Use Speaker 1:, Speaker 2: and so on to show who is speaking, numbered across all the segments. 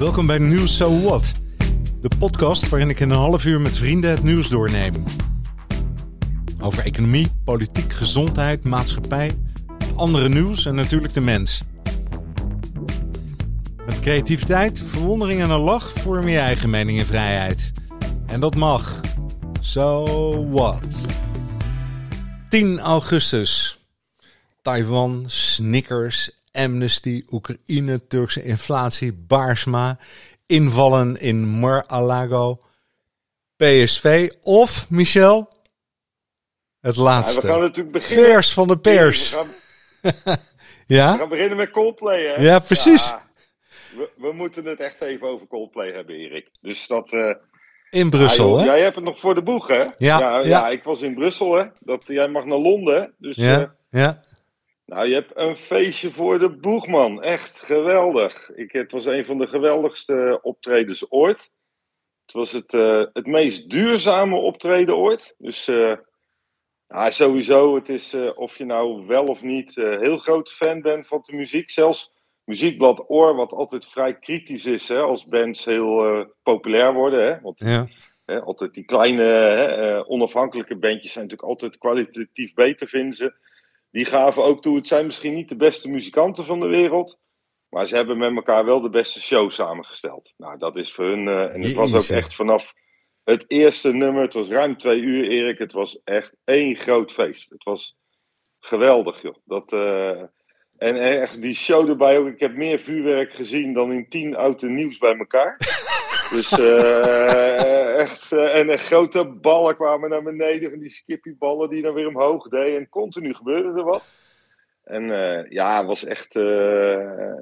Speaker 1: Welkom bij Nieuws So What, de podcast waarin ik in een half uur met vrienden het nieuws doorneem. Over economie, politiek, gezondheid, maatschappij, andere nieuws en natuurlijk de mens. Met creativiteit, verwondering en een lach vorm je eigen mening en vrijheid. En dat mag. So what? 10 augustus. Taiwan, Snickers, Amnesty, Oekraïne, Turkse inflatie, Baarsma, invallen in Mar-a-Lago, PSV of, Michel, het laatste.
Speaker 2: Ja, we gaan natuurlijk beginnen.
Speaker 1: Vers van de pers.
Speaker 2: We gaan,
Speaker 1: ja?
Speaker 2: we gaan beginnen met Coldplay, hè?
Speaker 1: Ja, precies.
Speaker 2: Ja, we, we, moeten het echt even over Coldplay hebben, Erik. Dus dat... Uh,
Speaker 1: in Brussel,
Speaker 2: ja, joh,
Speaker 1: hè?
Speaker 2: Jij hebt het nog voor de boeg, hè?
Speaker 1: Ja,
Speaker 2: ja,
Speaker 1: ja.
Speaker 2: ik was in Brussel, hè? Dat, jij mag naar Londen, dus...
Speaker 1: Ja,
Speaker 2: uh,
Speaker 1: ja.
Speaker 2: Nou, je hebt een feestje voor de boeg, man. Echt geweldig. Ik, het was een van de geweldigste optredens ooit. Het was het, uh, het meest duurzame optreden ooit. Dus uh, ja, sowieso, het is uh, of je nou wel of niet heel groot fan bent van de muziek. Zelfs Muziekblad Oor, wat altijd vrij kritisch is hè, als bands heel populair worden. Hè? Want
Speaker 1: ja.
Speaker 2: hè, altijd die kleine onafhankelijke bandjes zijn natuurlijk altijd kwalitatief beter, vinden ze die gaven ook toe, het zijn misschien niet de beste muzikanten van de wereld, maar ze hebben met elkaar wel de beste show samengesteld. Nou, dat is voor hun, uh, en het was ook echt vanaf het eerste nummer, het was ruim twee uur Erik, het was echt één groot feest. Het was geweldig joh. Dat, uh, en echt die show erbij ook, ik heb meer vuurwerk gezien dan in tien oude nieuws bij elkaar. Dus uh, echt, uh, en uh, grote ballen kwamen naar beneden van die skippyballen die dan weer omhoog deden. En continu gebeurde er wat. En ja, het was echt,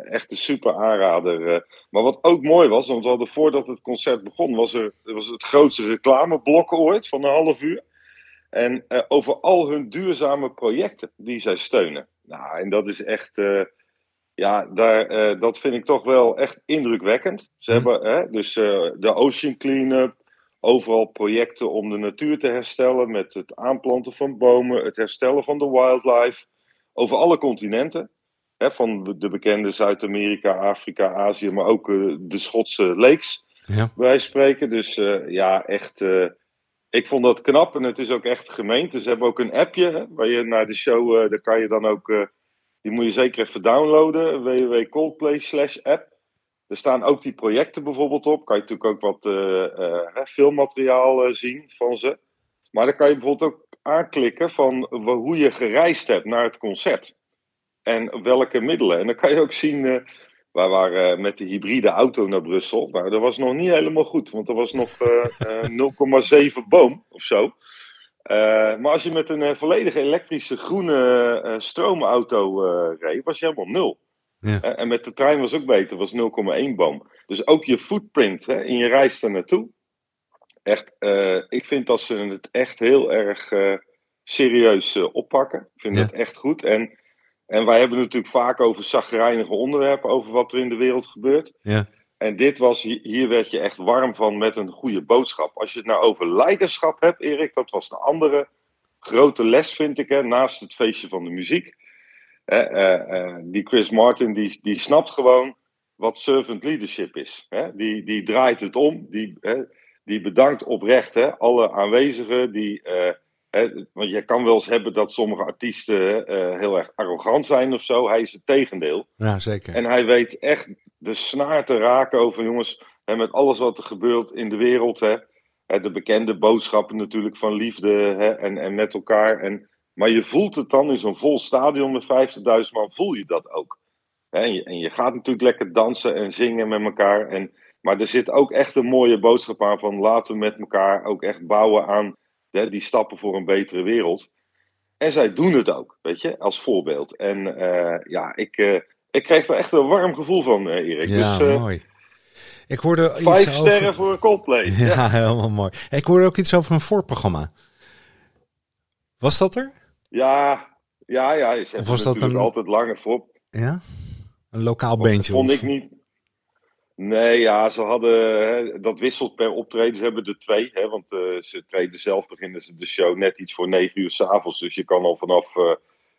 Speaker 2: echt een super aanrader. Maar wat ook mooi was, want we hadden voordat het concert begon, was er was het grootste reclameblok ooit van een half uur. En over al hun duurzame projecten die zij steunen. Nou, en dat is echt ja, daar, uh, dat vind ik toch wel echt indrukwekkend. Ze
Speaker 1: Hm.
Speaker 2: hebben hè, dus uh, de Ocean Cleanup, overal projecten om de natuur te herstellen met het aanplanten van bomen, het herstellen van de wildlife, over alle continenten. Hè, van de bekende Zuid-Amerika, Afrika, Azië, maar ook uh, de Schotse lakes,
Speaker 1: ja.
Speaker 2: wij spreken. Dus ja, echt, ik vond dat knap en het is ook echt gemeend. Ze hebben ook een appje hè, waar je naar de show, daar kan je dan ook die moet je zeker even downloaden. www.coldplay slash app. Er staan ook die projecten bijvoorbeeld op. Kan je natuurlijk ook wat uh, uh, filmmateriaal uh, zien van ze. Maar dan kan je bijvoorbeeld ook aanklikken van hoe je gereisd hebt naar het concert. En welke middelen. En dan kan je ook zien. wij waren met de hybride auto naar Brussel. Maar dat was nog niet helemaal goed. Want er was nog 0,7 boom of zo. Uh, maar als je met een uh, volledig elektrische groene uh, stroomauto reed, was je helemaal nul.
Speaker 1: Ja.
Speaker 2: en met de trein was ook beter, was 0,1 boom. Dus ook je footprint hè, in je reis daar naartoe. Echt, ik vind dat ze het echt heel erg serieus oppakken. Ik vind
Speaker 1: Ja.
Speaker 2: het echt goed. En, en wij hebben natuurlijk vaak over zagrijnige onderwerpen, over wat er in de wereld gebeurt.
Speaker 1: Ja.
Speaker 2: En dit was, hier werd je echt warm van met een goede boodschap. Als je het nou over leiderschap hebt, Erik, dat was de andere grote les, vind ik, hè, naast het feestje van de muziek. Eh, eh, eh, die Chris Martin, die, die snapt gewoon wat servant leadership is. Hè? Die, die draait het om, die, hè, die bedankt oprecht hè, alle aanwezigen. Die, hè, want je kan wel eens hebben dat sommige artiesten heel erg arrogant zijn of zo. Hij is het tegendeel.
Speaker 1: ja, zeker.
Speaker 2: En hij weet echt de snaar te raken over, jongens, hè, met alles wat er gebeurt in de wereld. Hè, hè, de bekende boodschappen natuurlijk van liefde hè, en, en met elkaar. En, maar je voelt het dan in zo'n vol stadion met 50.000 man, voel je dat ook. En, je, en je gaat natuurlijk lekker dansen en zingen met elkaar. En, maar er zit ook echt een mooie boodschap aan van laten we met elkaar ook echt bouwen aan hè, die stappen voor een betere wereld. En zij doen het ook, weet je, als voorbeeld. En uh, ja, ik, uh, ik kreeg er echt een warm gevoel van, uh, Erik.
Speaker 1: Ja,
Speaker 2: dus, uh,
Speaker 1: mooi. Ik hoorde iets
Speaker 2: vijf
Speaker 1: over...
Speaker 2: sterren voor Coldplay.
Speaker 1: Ja,
Speaker 2: Ja.
Speaker 1: helemaal mooi. Ik hoorde ook iets over een voorprogramma. Was dat er?
Speaker 2: Ja, ja, ja. Ze hebben
Speaker 1: was dat een-
Speaker 2: altijd lange voor.
Speaker 1: Ja? Een lokaal
Speaker 2: Dat
Speaker 1: beentje?
Speaker 2: vond
Speaker 1: of-
Speaker 2: ik niet. Nee, ja, ze hadden. Hè, dat wisselt per optreden. Ze hebben er twee. Hè, want eh, ze treden zelf beginnen ze de show net iets voor negen uur s'avonds. Dus je kan al vanaf eh,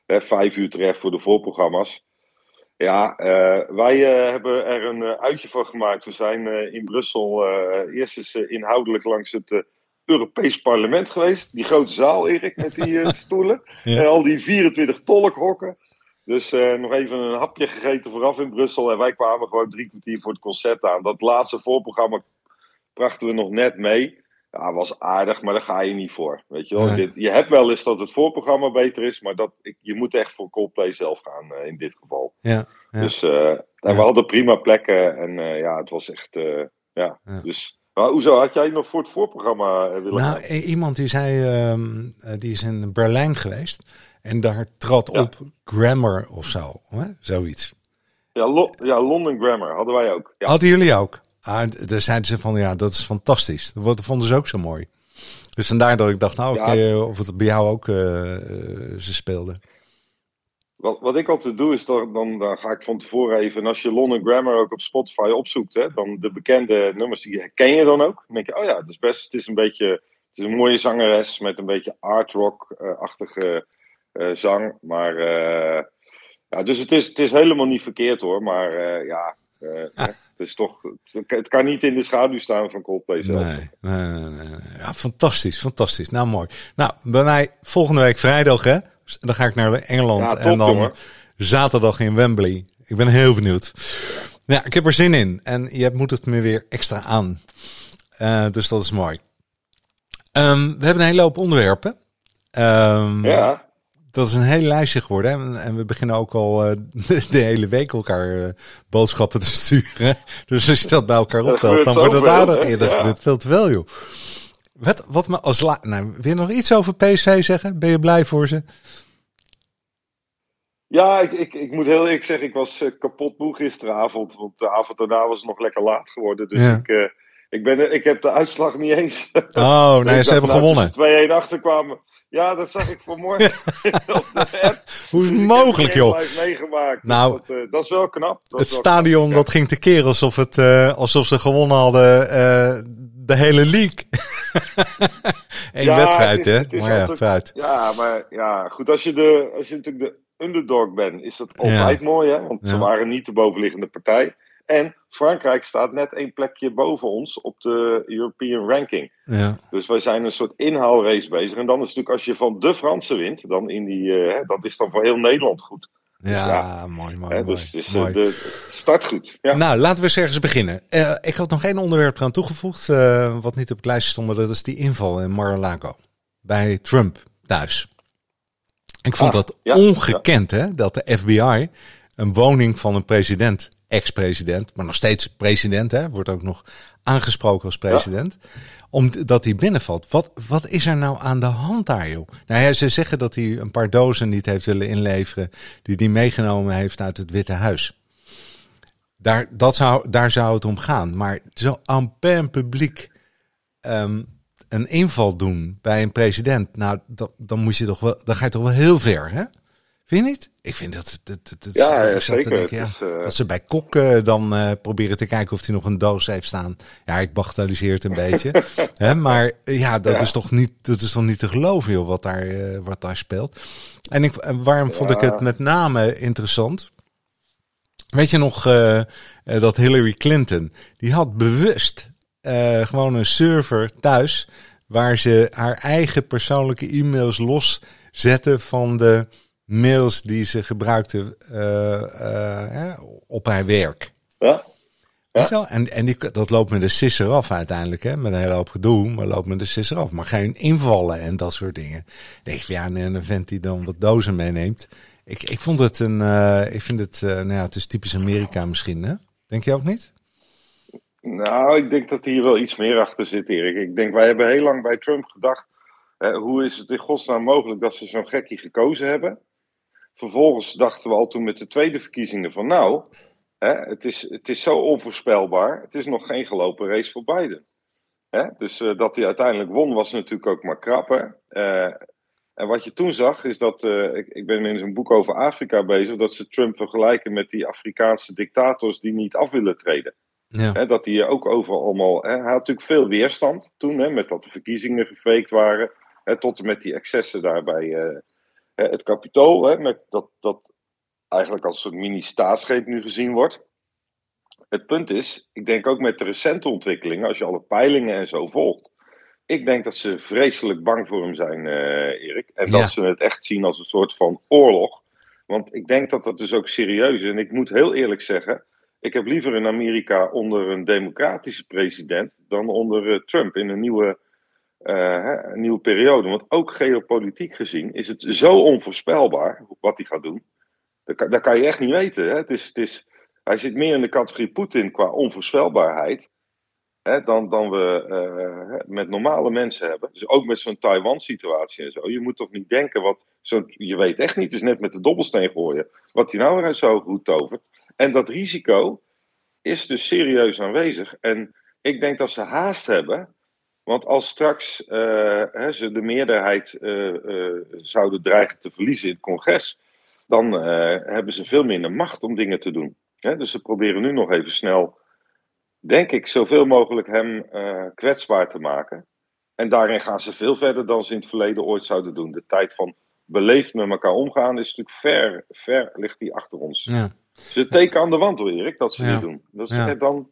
Speaker 2: hè, vijf uur terecht voor de voorprogramma's. Ja, uh, wij hebben er een uitje van gemaakt. We zijn in Brussel eerst eens inhoudelijk langs het Europees Parlement geweest. Die grote zaal, Erik, met die stoelen. Ja. En al die 24 tolkhokken. Dus nog even een hapje gegeten vooraf in Brussel. En wij kwamen gewoon drie kwartier voor het concert aan. Dat laatste voorprogramma brachten we nog net mee. Ja, was aardig, maar daar ga je niet voor. Weet je wel? Je, je hebt wel eens dat het voorprogramma beter is, maar dat, je moet echt voor Coldplay zelf gaan uh, in dit geval.
Speaker 1: Ja,
Speaker 2: ja. Dus uh, we hadden prima plekken en uh, ja, het was echt, ja. Dus, maar hoezo, had jij nog voor het voorprogramma willen
Speaker 1: Nou,
Speaker 2: gaan?
Speaker 1: iemand die zei, um, die is in Berlijn geweest en daar trad ja. op Grammar of zo, hè? zoiets.
Speaker 2: Ja, Lo ja, London Grammar hadden wij ook. Ja.
Speaker 1: Hadden jullie ook? Ah, daar zeiden ze van, ja, dat is fantastisch. Dat vonden ze ook zo mooi. Dus vandaar dat ik dacht, nou, ja. okay, of het bij jou ook uh, ze speelden.
Speaker 2: Wat, wat ik altijd doe, is dan, dan, dan ga ik van tevoren even, en als je London Grammar ook op Spotify opzoekt, hè, dan de bekende nummers, die herken je dan ook. Dan denk je, oh ja, het is best, het is een beetje, het is een mooie zangeres met een beetje art rock-achtige uh, zang. Maar, uh, ja, dus het is, het is helemaal niet verkeerd hoor, maar ja, uh, het, is toch, het, kan niet in de schaduw staan van Coldplay zelf.
Speaker 1: Nee, nee, nee, nee. Ja, fantastisch, fantastisch. Nou, mooi. Nou, bij mij volgende week vrijdag, hè? Dan ga ik naar Engeland
Speaker 2: ja, top,
Speaker 1: en dan
Speaker 2: jongen.
Speaker 1: zaterdag in Wembley. Ik ben heel benieuwd. Ja, ik heb er zin in. En je moet het me weer extra aan. Uh, dus dat is mooi. Um, we hebben een hele hoop onderwerpen. Um,
Speaker 2: ja
Speaker 1: dat is een hele lijstje geworden. Hè? En we beginnen ook al uh, de, hele week elkaar uh, boodschappen te sturen. Dus als je dat bij elkaar optelt, dan wordt het aardig. Ja, dat gebeurt veel te veel, joh. Wat, wat me als la nou, wil je nog iets over PSV zeggen? Ben je blij voor ze?
Speaker 2: Ja, ik, ik, ik moet heel eerlijk zeggen, ik was uh, kapot moe gisteravond. Want de avond daarna was het nog lekker laat geworden. Dus ja. ik, ik, ben, ik heb de uitslag niet eens.
Speaker 1: Oh, nee, ze hebben gewonnen.
Speaker 2: 2-1 achterkwamen. Ja, dat zag ik vanmorgen op de app.
Speaker 1: Hoe is het mogelijk, joh?
Speaker 2: meegemaakt. Nou, dus dat, uh, dat, is wel knap. Dat
Speaker 1: het
Speaker 2: wel
Speaker 1: stadion
Speaker 2: knap,
Speaker 1: dat ging tekeer alsof, het, uh, alsof ze gewonnen hadden uh, de hele league. Eén
Speaker 2: ja,
Speaker 1: wedstrijd, hè? Maar ja.
Speaker 2: Ja, maar ja, goed. Als je, de, als je natuurlijk de underdog bent, is dat altijd
Speaker 1: Ja.
Speaker 2: mooi, hè? Want ze waren niet de bovenliggende partij. En Frankrijk staat net één plekje boven ons op de European ranking.
Speaker 1: Ja.
Speaker 2: Dus wij zijn een soort inhaalrace bezig. En dan is het natuurlijk als je van de Fransen wint, dan in die, eh, dat is dan voor heel Nederland goed.
Speaker 1: Ja,
Speaker 2: Ja.
Speaker 1: mooi, mooi,
Speaker 2: Hè?
Speaker 1: mooi.
Speaker 2: Dus
Speaker 1: mooi.
Speaker 2: de start goed. Ja.
Speaker 1: Nou, laten we eens ergens beginnen. Eh, ik had nog één onderwerp eraan toegevoegd, wat niet op het lijstje stond, maar dat is die inval in Mar-a-Lago. Bij Trump thuis. Ik vond
Speaker 2: Ah,
Speaker 1: dat
Speaker 2: ja,
Speaker 1: ongekend, hè, dat de FBI een woning van een president, ex-president, maar nog steeds president, hè, wordt ook nog aangesproken als president, omdat hij binnenvalt. Wat, wat is er nou aan de hand daar, joh? Nou ja, ze zeggen dat hij een paar dozen niet heeft willen inleveren die hij meegenomen heeft uit het Witte Huis. Daar, dat zou, daar zou het om gaan. Maar zo plein publiek ehm, een inval doen bij een president, nou, dat, dan moet je toch wel, dan ga je toch wel heel ver, hè? Vind je niet? Ik vind dat, dat, dat, dat
Speaker 2: Ja, zeker.
Speaker 1: denken,
Speaker 2: Het
Speaker 1: ja,
Speaker 2: is, eh,
Speaker 1: Dat ze bij Kok eh, dan eh, proberen te kijken of hij nog een doos heeft staan. Ja, ik bagatelliseer het een beetje. Hè, maar ja, dat,
Speaker 2: Ja.
Speaker 1: Is toch niet, dat is toch niet te geloven, joh, wat daar, wat daar speelt. En ik, waarom vond ik het met name interessant? Weet je nog dat Hillary Clinton, die had bewust gewoon een server thuis waar ze haar eigen persoonlijke e-mails loszette van de mails die ze gebruikte eh, eh, hè, op haar werk.
Speaker 2: Ja?
Speaker 1: En, en die, dat loopt met de sisser af uiteindelijk, hè? met een hele hoop gedoe, maar loopt met de sisser af. Maar geen invallen en dat soort dingen. Denk je ja, en een vent die dan wat dozen meeneemt. Ik, ik vond het een, eh, ik vind het, eh, nou ja, het is typisch Amerika misschien, hè? Denk je ook niet?
Speaker 2: Nou, ik denk dat hier wel iets meer achter zit, Erik. Ik denk, wij hebben heel lang bij Trump gedacht. hoe is het in godsnaam mogelijk dat ze zo'n gekkie gekozen hebben? Vervolgens dachten we al toen met de tweede verkiezingen van nou, hè, het, is, het is zo onvoorspelbaar. Het is nog geen gelopen race voor Biden. Hè? Dus eh, dat hij uiteindelijk won was natuurlijk ook maar krap. Hè? Eh, en wat je toen zag is dat, eh, ik, ik ben in zo'n boek over Afrika bezig, dat ze Trump vergelijken met die Afrikaanse dictators die niet af willen treden.
Speaker 1: Ja.
Speaker 2: Hè, dat hij ook overal allemaal. Hè, hij had natuurlijk veel weerstand toen, hè, met dat de verkiezingen gefaked waren. Hè, tot en met die excessen daar bij hè, het kapitool. Hè, met dat, dat eigenlijk als een mini-staatsgreep nu gezien wordt. Het punt is, ik denk ook met de recente ontwikkelingen, als je alle peilingen en zo volgt. Ik denk dat ze vreselijk bang voor hem zijn, uh, Erik. En dat ze het echt zien als een soort van oorlog. Want ik denk dat dat dus ook serieus is. En ik moet heel eerlijk zeggen, ik heb liever in Amerika onder een democratische president dan onder uh, Trump in een nieuwe, uh, een nieuwe periode. Want ook geopolitiek gezien is het zo onvoorspelbaar wat hij gaat doen. Dat kan, kan je echt niet weten. Hè? Het is, het is, hij zit meer in de categorie Poetin qua onvoorspelbaarheid. Hè, dan, dan we uh, met normale mensen hebben. Dus ook met zo'n Taiwan-situatie en zo. Je moet toch niet denken wat. Zo, je weet echt niet, dus net met de dobbelsteen gooien. wat hij nou weer zo goed tovert. En dat risico is dus serieus aanwezig. En ik denk dat ze haast hebben. Want als straks uh, hè, ze de meerderheid uh, zouden dreigen te verliezen in het congres. dan hebben ze veel minder macht om dingen te doen. Hè, dus ze proberen nu nog even snel denk ik, zoveel mogelijk hem kwetsbaar te maken. En daarin gaan ze veel verder dan ze in het verleden ooit zouden doen. De tijd van beleefd met elkaar omgaan is natuurlijk ver, ver ligt die achter ons. Ja. Ze teken aan de wand hoor, Erik, dat ze ja. dit doen. Dat is ja. dan.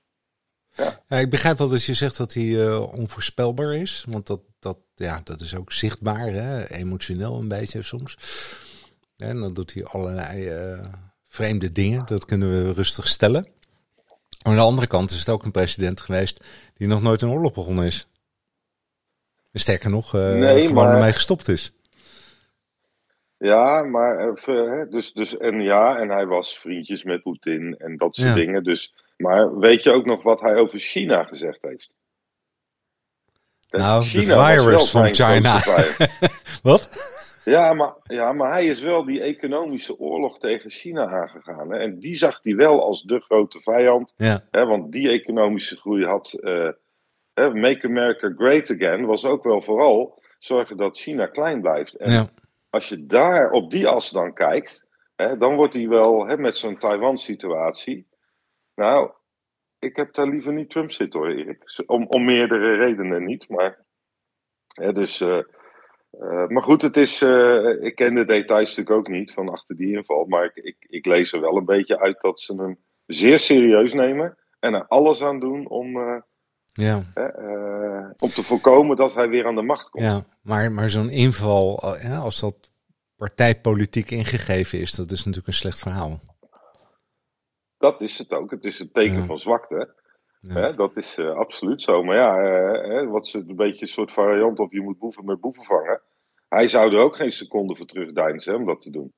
Speaker 1: Ja. ja. ik begrijp wel dat je zegt dat hij uh, onvoorspelbaar is. Want dat, dat, ja, dat is ook zichtbaar, hè? emotioneel een beetje soms. En dan doet hij allerlei uh, vreemde dingen. Dat kunnen we rustig stellen. aan de andere kant is het ook een president geweest die nog nooit een oorlog begonnen is. Sterker nog, uh, nee, gewoon maar... ermee gestopt is.
Speaker 2: Ja, maar dus, dus en ja, en hij was vriendjes met Poetin en dat soort ja. dingen. Dus, maar weet je ook nog wat hij over China gezegd heeft?
Speaker 1: Nou, de virus van China. wat?
Speaker 2: Ja maar, ja, maar hij is wel die economische oorlog tegen China aangegaan. Hè? En die zag hij wel als de grote vijand.
Speaker 1: Ja.
Speaker 2: Hè? Want die economische groei had. Uh, Make America Great Again was ook wel vooral zorgen dat China klein blijft. En
Speaker 1: ja.
Speaker 2: als je daar op die as dan kijkt, hè, dan wordt hij wel hè, met zo'n Taiwan-situatie. Nou, ik heb daar liever niet Trump zitten hoor, Erik. Om, om meerdere redenen niet. Maar. Hè, dus. Uh, uh, maar goed, het is, uh, ik ken de details natuurlijk ook niet van achter die inval. Maar ik, ik, ik, lees er wel een beetje uit dat ze hem zeer serieus nemen. En er alles aan doen om,
Speaker 1: ja.
Speaker 2: om te voorkomen dat hij weer aan de macht komt.
Speaker 1: Ja, maar, maar zo'n inval, als dat partijpolitiek ingegeven is, dat is natuurlijk een slecht verhaal.
Speaker 2: Dat is het ook. Het is een teken ja. van zwakte. Ja. Hè, dat is uh, absoluut zo. Maar ja, uh, wat is het een beetje een soort variant of je moet boeven met boeven vangen. Hij zou er ook geen seconde voor terugdeinzen om dat te doen.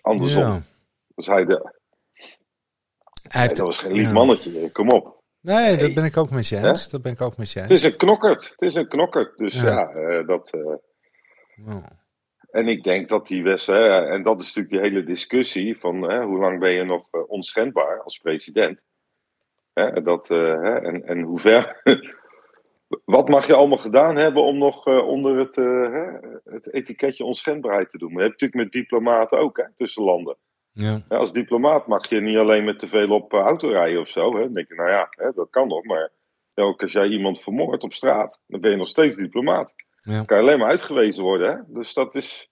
Speaker 2: Andersom. Ja. Hij de. Hij heeft, dat was geen lief mannetje, kom op.
Speaker 1: Nee, nee, dat ben ik ook met je eens. Dat ben ik ook met je eens.
Speaker 2: Het is een knokkerd. Het is een knokkerd. Dus ja, uh, dat. En ik denk dat die wedstrijd, en dat is natuurlijk die hele discussie van hoe lang ben je nog onschendbaar als president. Hè, dat, uh, hè, en, en hoe ver. Wat mag je allemaal gedaan hebben om nog uh, onder het, het etiketje onschendbaarheid te doen? Maar dat heb je natuurlijk met diplomaten ook, hè, tussen landen.
Speaker 1: Ja.
Speaker 2: Als diplomaat mag je niet alleen met te veel op auto rijden of zo. Hè. Dan denk je, nou ja, hè, dat kan nog. Maar ook als jij iemand vermoordt op straat, dan ben je nog steeds diplomaat.
Speaker 1: Ja.
Speaker 2: Kan alleen maar uitgewezen worden. Hè. Dus dat is.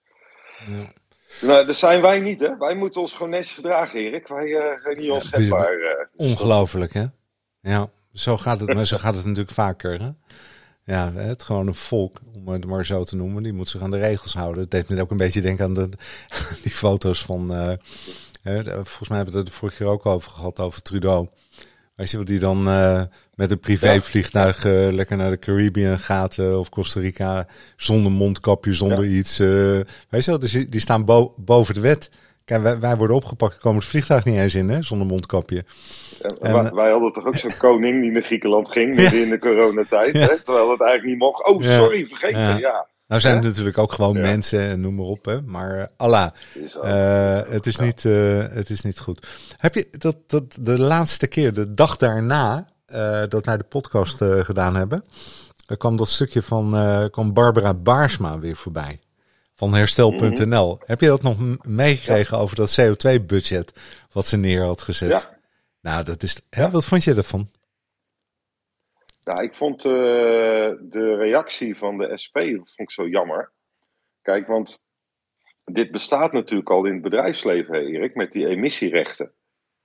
Speaker 2: Ja. Nou, dat zijn wij niet, hè? Wij moeten ons gewoon netjes gedragen, Erik. Wij uh, zijn niet onschendbaar. Uh,
Speaker 1: Ongelooflijk, hè? Ja, zo gaat het, maar zo gaat het natuurlijk vaker. Hè? Ja, het gewoon een volk, om het maar zo te noemen, die moet zich aan de regels houden. Het deed me ook een beetje denken aan de, die foto's van. Uh, volgens mij hebben we het er vorige keer ook over gehad, over Trudeau. Weet je die dan uh, met een privévliegtuig uh, lekker naar de Caribbean gaat uh, of Costa Rica zonder mondkapje, zonder ja. iets. weet je wel, dus die staan bo boven de wet. Kijk, wij, wij, worden opgepakt, komen het vliegtuig niet eens in, hè, zonder mondkapje.
Speaker 2: Ja, en, wij, wij, hadden toch ook zo'n koning die naar Griekenland ging midden in de coronatijd, hè, terwijl het eigenlijk niet mocht. Oh, sorry, vergeet me, ja.
Speaker 1: Nou zijn het natuurlijk ook gewoon ja. mensen en noem maar op, hè. Maar uh, Allah, uh, het, is niet, uh, het is niet goed. Heb je dat, dat de laatste keer, de dag daarna, dat wij de podcast gedaan hebben, er kwam dat stukje van kwam Barbara Baarsma weer voorbij. Van herstel.nl. Mm -hmm. Heb je dat nog meegekregen ja. over dat CO2-budget wat ze neer had gezet?
Speaker 2: Ja.
Speaker 1: Nou, dat is. Hè, wat vond je ervan?
Speaker 2: Nou, ik vond uh, de reactie van de SP vond ik zo jammer. Kijk, want dit bestaat natuurlijk al in het bedrijfsleven, Erik, met die emissierechten.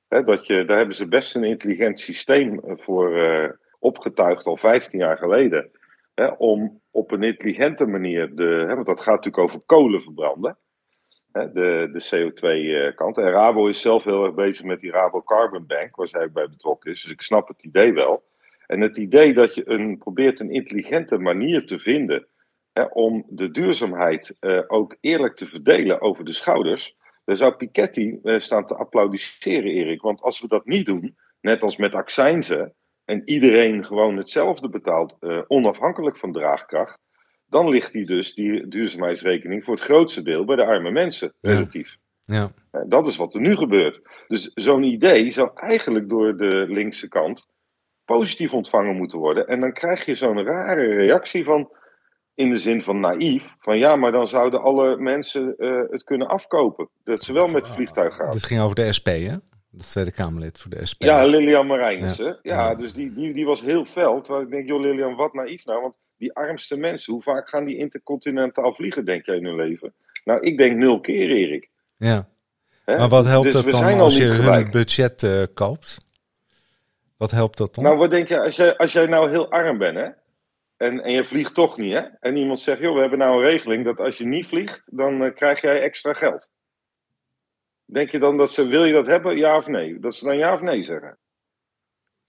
Speaker 2: dat je, daar hebben ze best een intelligent systeem voor uh, opgetuigd al 15 jaar geleden. om op een intelligente manier, de, want dat gaat natuurlijk over kolen verbranden, de, de CO2-kant. En Rabo is zelf heel erg bezig met die Rabo Carbon Bank, waar zij bij betrokken is. Dus ik snap het idee wel. En het idee dat je een, probeert een intelligente manier te vinden hè, om de duurzaamheid uh, ook eerlijk te verdelen over de schouders. Daar zou Piketty uh, staan te applaudisseren, Erik. Want als we dat niet doen, net als met accijnzen, en iedereen gewoon hetzelfde betaalt, uh, onafhankelijk van draagkracht, dan ligt die dus, die duurzaamheidsrekening, voor het grootste deel bij de arme mensen, relatief. Ja. ja. Dat is wat er nu gebeurt. Dus zo'n idee zou eigenlijk door de linkse kant positief ontvangen moeten worden. En dan krijg je zo'n rare reactie van, in de zin van naïef, van ja, maar dan zouden alle mensen uh, het kunnen afkopen. Dat ze wel met het vliegtuig gaan.
Speaker 1: Dit ging over de SP, hè? De Tweede Kamerlid voor de SP.
Speaker 2: Ja, Lilian Marijnissen. Ja. ja, dus die, die, die was heel fel. Terwijl ik denk, joh Lilian, wat naïef nou. Want die armste mensen, hoe vaak gaan die intercontinentaal vliegen, denk jij in hun leven? Nou, ik denk nul keer, Erik.
Speaker 1: Ja. Maar wat helpt dus het dan als je hun budget uh, koopt? Wat helpt dat dan?
Speaker 2: Nou, wat denk je, als jij, als jij nou heel arm bent, hè? En, en je vliegt toch niet, hè? En iemand zegt, joh, we hebben nou een regeling dat als je niet vliegt, dan uh, krijg jij extra geld. Denk je dan dat ze, wil je dat hebben, ja of nee? Dat ze dan ja of nee zeggen?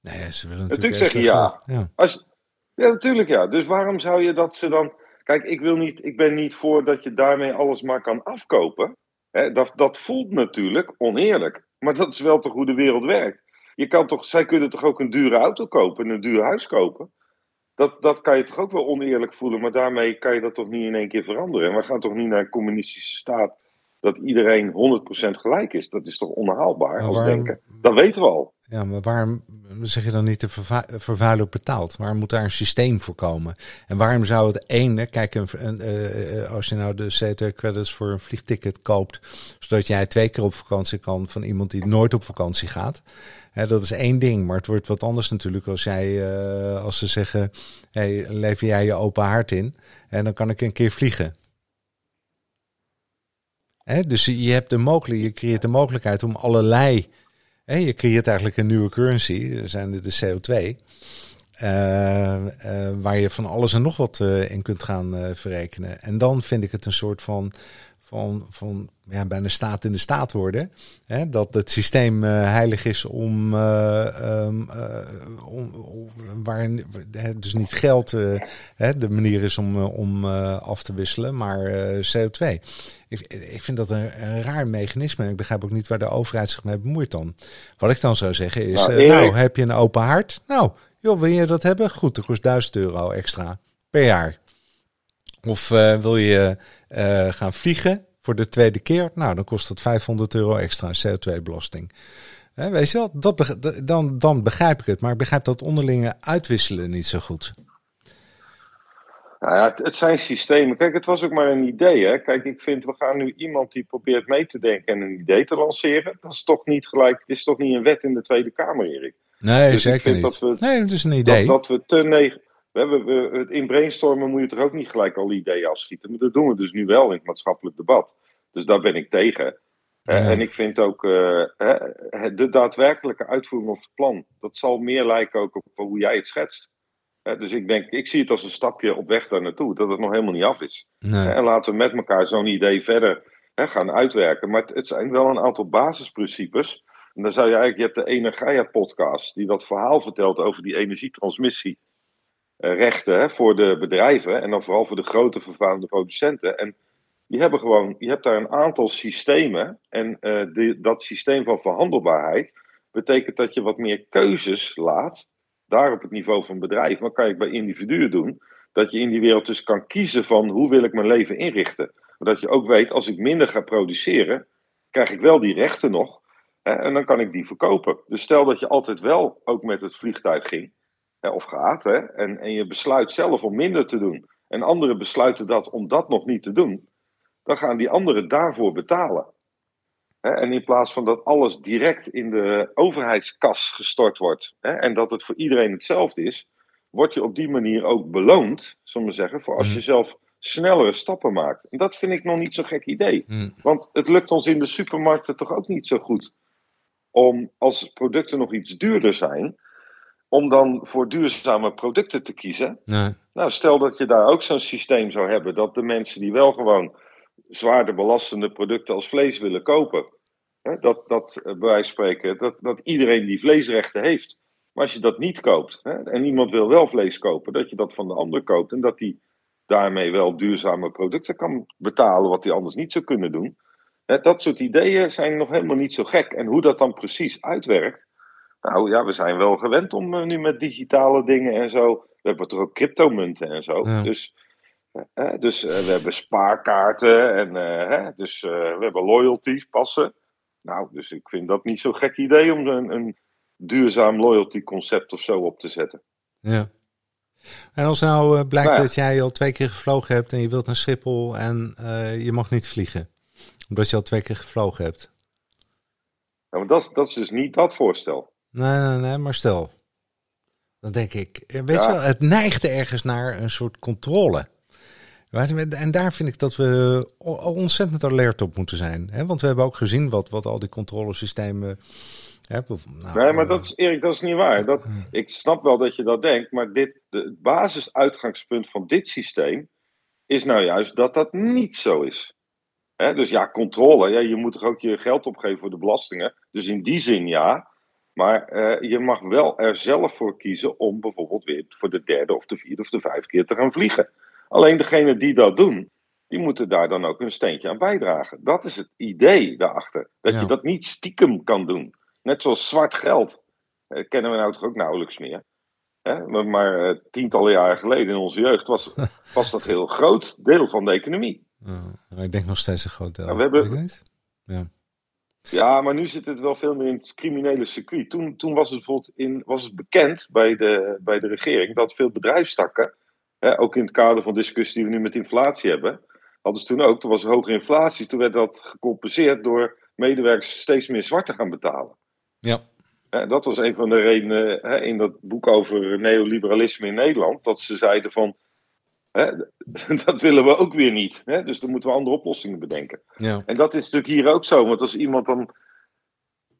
Speaker 1: Nee, ze willen natuurlijk, natuurlijk
Speaker 2: zeggen ja. ja. Als, ja, natuurlijk ja. Dus waarom zou je dat ze dan... Kijk, ik, wil niet, ik ben niet voor dat je daarmee alles maar kan afkopen. dat, dat voelt natuurlijk oneerlijk. Maar dat is wel toch hoe de wereld werkt. Je kan toch, zij kunnen toch ook een dure auto kopen en een duur huis kopen? Dat, dat kan je toch ook wel oneerlijk voelen, maar daarmee kan je dat toch niet in één keer veranderen. En we gaan toch niet naar een communistische staat dat iedereen 100% gelijk is. Dat is toch onhaalbaar als denken. Dat weten we al.
Speaker 1: Ja, maar waarom zeg je dan niet de vervuiler betaalt? Waarom moet daar een systeem voor komen? En waarom zou het ene, kijk, een, uh, als je nou de CO2-credits voor een vliegticket koopt, zodat jij twee keer op vakantie kan van iemand die nooit op vakantie gaat. Hè, dat is één ding, maar het wordt wat anders natuurlijk als jij, uh, als ze zeggen, hey, lever jij je open haard in en dan kan ik een keer vliegen. Dus je hebt de mogelijkheid, je creëert de mogelijkheid om allerlei je creëert eigenlijk een nieuwe currency, zijn de CO2. Uh, uh, waar je van alles en nog wat in kunt gaan verrekenen. En dan vind ik het een soort van, van, van ja, bijna staat in de staat worden. Hè? Dat het systeem heilig is om, um, om, om, waar dus niet geld hè, de manier is om, om af te wisselen, maar CO2. Ik, ik vind dat een, een, raar mechanisme. Ik begrijp ook niet waar de overheid zich mee bemoeit dan. Wat ik dan zou zeggen is, nou, nou heb je een open hart? Nou, joh, wil je dat hebben? Goed, dat kost 1000 euro extra per jaar. Of uh, wil je uh, gaan vliegen voor de tweede keer? Nou, dan kost dat 500 euro extra CO2-belasting. weet je wel, dat, dan, dan begrijp ik het. Maar ik begrijp dat onderlinge uitwisselen niet zo goed.
Speaker 2: Nou ja, het, zijn systemen. Kijk, het was ook maar een idee. Hè? Kijk, ik vind, we gaan nu iemand die probeert mee te denken en een idee te lanceren. Dat is toch niet gelijk, het is toch niet een wet in de Tweede Kamer, Erik?
Speaker 1: Nee, dus zeker niet. Dat we, nee, het is een idee.
Speaker 2: Dat, dat we te negen. We hebben, we, in brainstormen moet je toch ook niet gelijk al ideeën afschieten. Maar dat doen we dus nu wel in het maatschappelijk debat. Dus daar ben ik tegen. En ik vind ook uh, de daadwerkelijke uitvoering of het plan, dat zal meer lijken ook op hoe jij het schetst dus ik denk, ik zie het als een stapje op weg daar naartoe, dat het nog helemaal niet af is. Nee. En laten we met elkaar zo'n idee verder gaan uitwerken. Maar het, zijn wel een aantal basisprincipes. En dan zou je eigenlijk, je hebt de Energia-podcast, die dat verhaal vertelt over die energietransmissierechten voor de bedrijven. En dan vooral voor de grote vervuilende producenten. En die hebben gewoon, je hebt daar een aantal systemen. En uh, dat systeem van verhandelbaarheid betekent dat je wat meer keuzes laat daar op het niveau van bedrijf, maar kan ik bij individuen doen. Dat je in die wereld dus kan kiezen van hoe wil ik mijn leven inrichten. Dat je ook weet, als ik minder ga produceren, krijg ik wel die rechten nog. Hè, en dan kan ik die verkopen. Dus stel dat je altijd wel ook met het vliegtuig ging, of gaat, hè, en, en je besluit zelf om minder te doen. En anderen besluiten dat om dat nog niet te doen. Dan gaan die anderen daarvoor betalen. En in plaats van dat alles direct in de overheidskas gestort wordt en dat het voor iedereen hetzelfde is, word je op die manier ook beloond, zullen we zeggen, voor als je mhm. zelf snellere stappen maakt. En dat vind ik nog niet zo'n gek idee.
Speaker 1: Hm.
Speaker 2: Want het lukt ons in de supermarkten toch ook niet zo goed om, als producten nog iets duurder zijn, om dan voor duurzame producten te kiezen.
Speaker 1: Nee.
Speaker 2: Nou, stel dat je daar ook zo'n systeem zou hebben, dat de mensen die wel gewoon zwaarder belastende producten als vlees willen kopen, hè, dat, dat eh, bij wijze van spreken, dat, dat iedereen die vleesrechten heeft. Maar als je dat niet koopt, hè, en iemand wil wel vlees kopen, dat je dat van de ander koopt en dat die daarmee wel duurzame producten kan betalen, wat hij anders niet zou kunnen doen. Hè, dat soort ideeën zijn nog helemaal niet zo gek. En hoe dat dan precies uitwerkt, nou ja, we zijn wel gewend om eh, nu met digitale dingen en zo. We hebben toch ook cryptomunten en zo.
Speaker 1: Ja.
Speaker 2: Dus, eh, dus eh, we hebben spaarkaarten en eh, hè, dus, we hebben loyalties, passen. Nou, dus ik vind dat niet zo'n gek idee om een, een duurzaam loyalty concept of zo op te zetten.
Speaker 1: Ja. En als nou blijkt
Speaker 2: Nou ja.
Speaker 1: dat jij al twee keer gevlogen hebt en je wilt naar Schiphol en je mag niet vliegen. Omdat je al twee keer gevlogen hebt.
Speaker 2: Nou, maar dat, dat is dus niet dat voorstel.
Speaker 1: Nee, nee, nee, maar stel. Dan denk ik, eh, weet
Speaker 2: Ja.
Speaker 1: je wel, het neigde ergens naar een soort controle. En daar vind ik dat we ontzettend alert op moeten zijn. Hè? Want we hebben ook gezien wat, wat al die controlesystemen. Hè, bev- nou,
Speaker 2: Nee, maar
Speaker 1: eh,
Speaker 2: dat is, Erik, dat is niet waar. Dat, ik snap wel dat je dat denkt, maar dit, het basisuitgangspunt van dit systeem is nou juist dat dat niet zo is. Hè, dus ja, controle. Ja, je moet toch ook je geld opgeven voor de belastingen. Dus in die zin ja. Maar eh, je mag wel er zelf voor kiezen om bijvoorbeeld weer voor de derde of de vierde of de vijfde keer te gaan vliegen. Alleen degenen die dat doen, die moeten daar dan ook hun steentje aan bijdragen. Dat is het idee daarachter. Dat
Speaker 1: Ja.
Speaker 2: je dat niet stiekem kan doen. Net zoals zwart geld. Eh, kennen we nou toch ook nauwelijks meer. Hè? Maar, maar eh, tientallen jaren geleden in onze jeugd was, was dat een heel groot deel van de economie.
Speaker 1: eh, ik denk nog steeds een groot deel.
Speaker 2: Ja, we hebben-?
Speaker 1: Ja.
Speaker 2: Ja, maar nu zit het wel veel meer in het criminele circuit. Toen, toen was het bijvoorbeeld in, was het bekend bij de, bij de regering dat veel bedrijfstakken, hè, ook in het kader van discussie die we nu met inflatie hebben, hadden ze toen ook, toen was er hogere inflatie, toen werd dat gecompenseerd door medewerkers steeds meer zwart te gaan betalen.
Speaker 1: Ja.
Speaker 2: Hè, dat was een van de redenen hè, in dat boek over neoliberalisme in Nederland, dat ze zeiden van, hè, dat willen we ook weer niet. Hè, dus dan moeten we andere oplossingen bedenken.
Speaker 1: Ja.
Speaker 2: En dat is natuurlijk hier ook zo, want als iemand dan.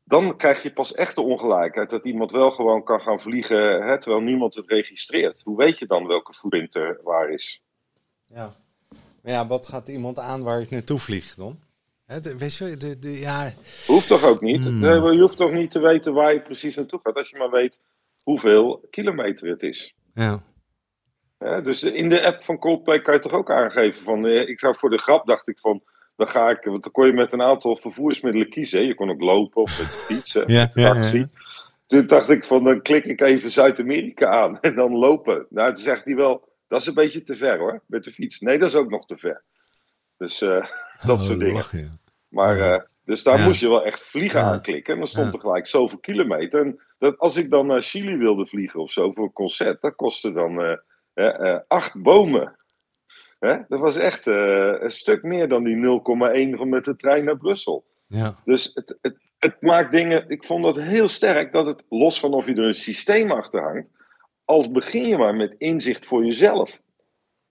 Speaker 2: Dan krijg je pas echt de ongelijkheid dat iemand wel gewoon kan gaan vliegen hè, terwijl niemand het registreert. Hoe weet je dan welke voeding er waar is?
Speaker 1: Ja. Maar ja, wat gaat iemand aan waar ik naartoe vlieg dan? Hè, de- weet je, de, de, ja,
Speaker 2: Hoeft toch ook niet?
Speaker 1: Hmm.
Speaker 2: Je hoeft toch niet te weten waar je precies naartoe gaat, als je maar weet hoeveel kilometer het is.
Speaker 1: ja.
Speaker 2: Hè, dus in de app van Coldplay kan je toch ook aangeven van, eh, ik zou voor de grap dacht ik van, dan ga ik, want dan kon je met een aantal vervoersmiddelen kiezen. hè. Je kon ook lopen of met fietsen,
Speaker 1: Ja, ja,
Speaker 2: taxi.
Speaker 1: ja.
Speaker 2: Toen dacht ik van, dan klik ik even Zuid-Amerika aan en dan lopen. Nou, toen zegt hij wel, dat is een beetje te ver hoor, met de fiets. Nee, dat is ook nog te ver. Dus eh, dat soort
Speaker 1: Oh,
Speaker 2: dingen.
Speaker 1: ja.
Speaker 2: Maar,
Speaker 1: Ja.
Speaker 2: eh, dus daar
Speaker 1: Ja.
Speaker 2: moest je wel echt vliegen
Speaker 1: Ja.
Speaker 2: aanklikken. En dan stond
Speaker 1: Ja.
Speaker 2: er gelijk zoveel kilometer. En dat, als ik dan naar Chili wilde vliegen of zo voor een concert, dat kostte dan acht bomen. Hè? Dat was echt eh, een stuk meer dan die 0,1 van met de trein naar Brussel.
Speaker 1: Ja.
Speaker 2: Dus het, het, het maakt dingen. Ik vond dat heel sterk dat het, los van of je er een systeem achter hangt, als begin je maar met inzicht voor jezelf.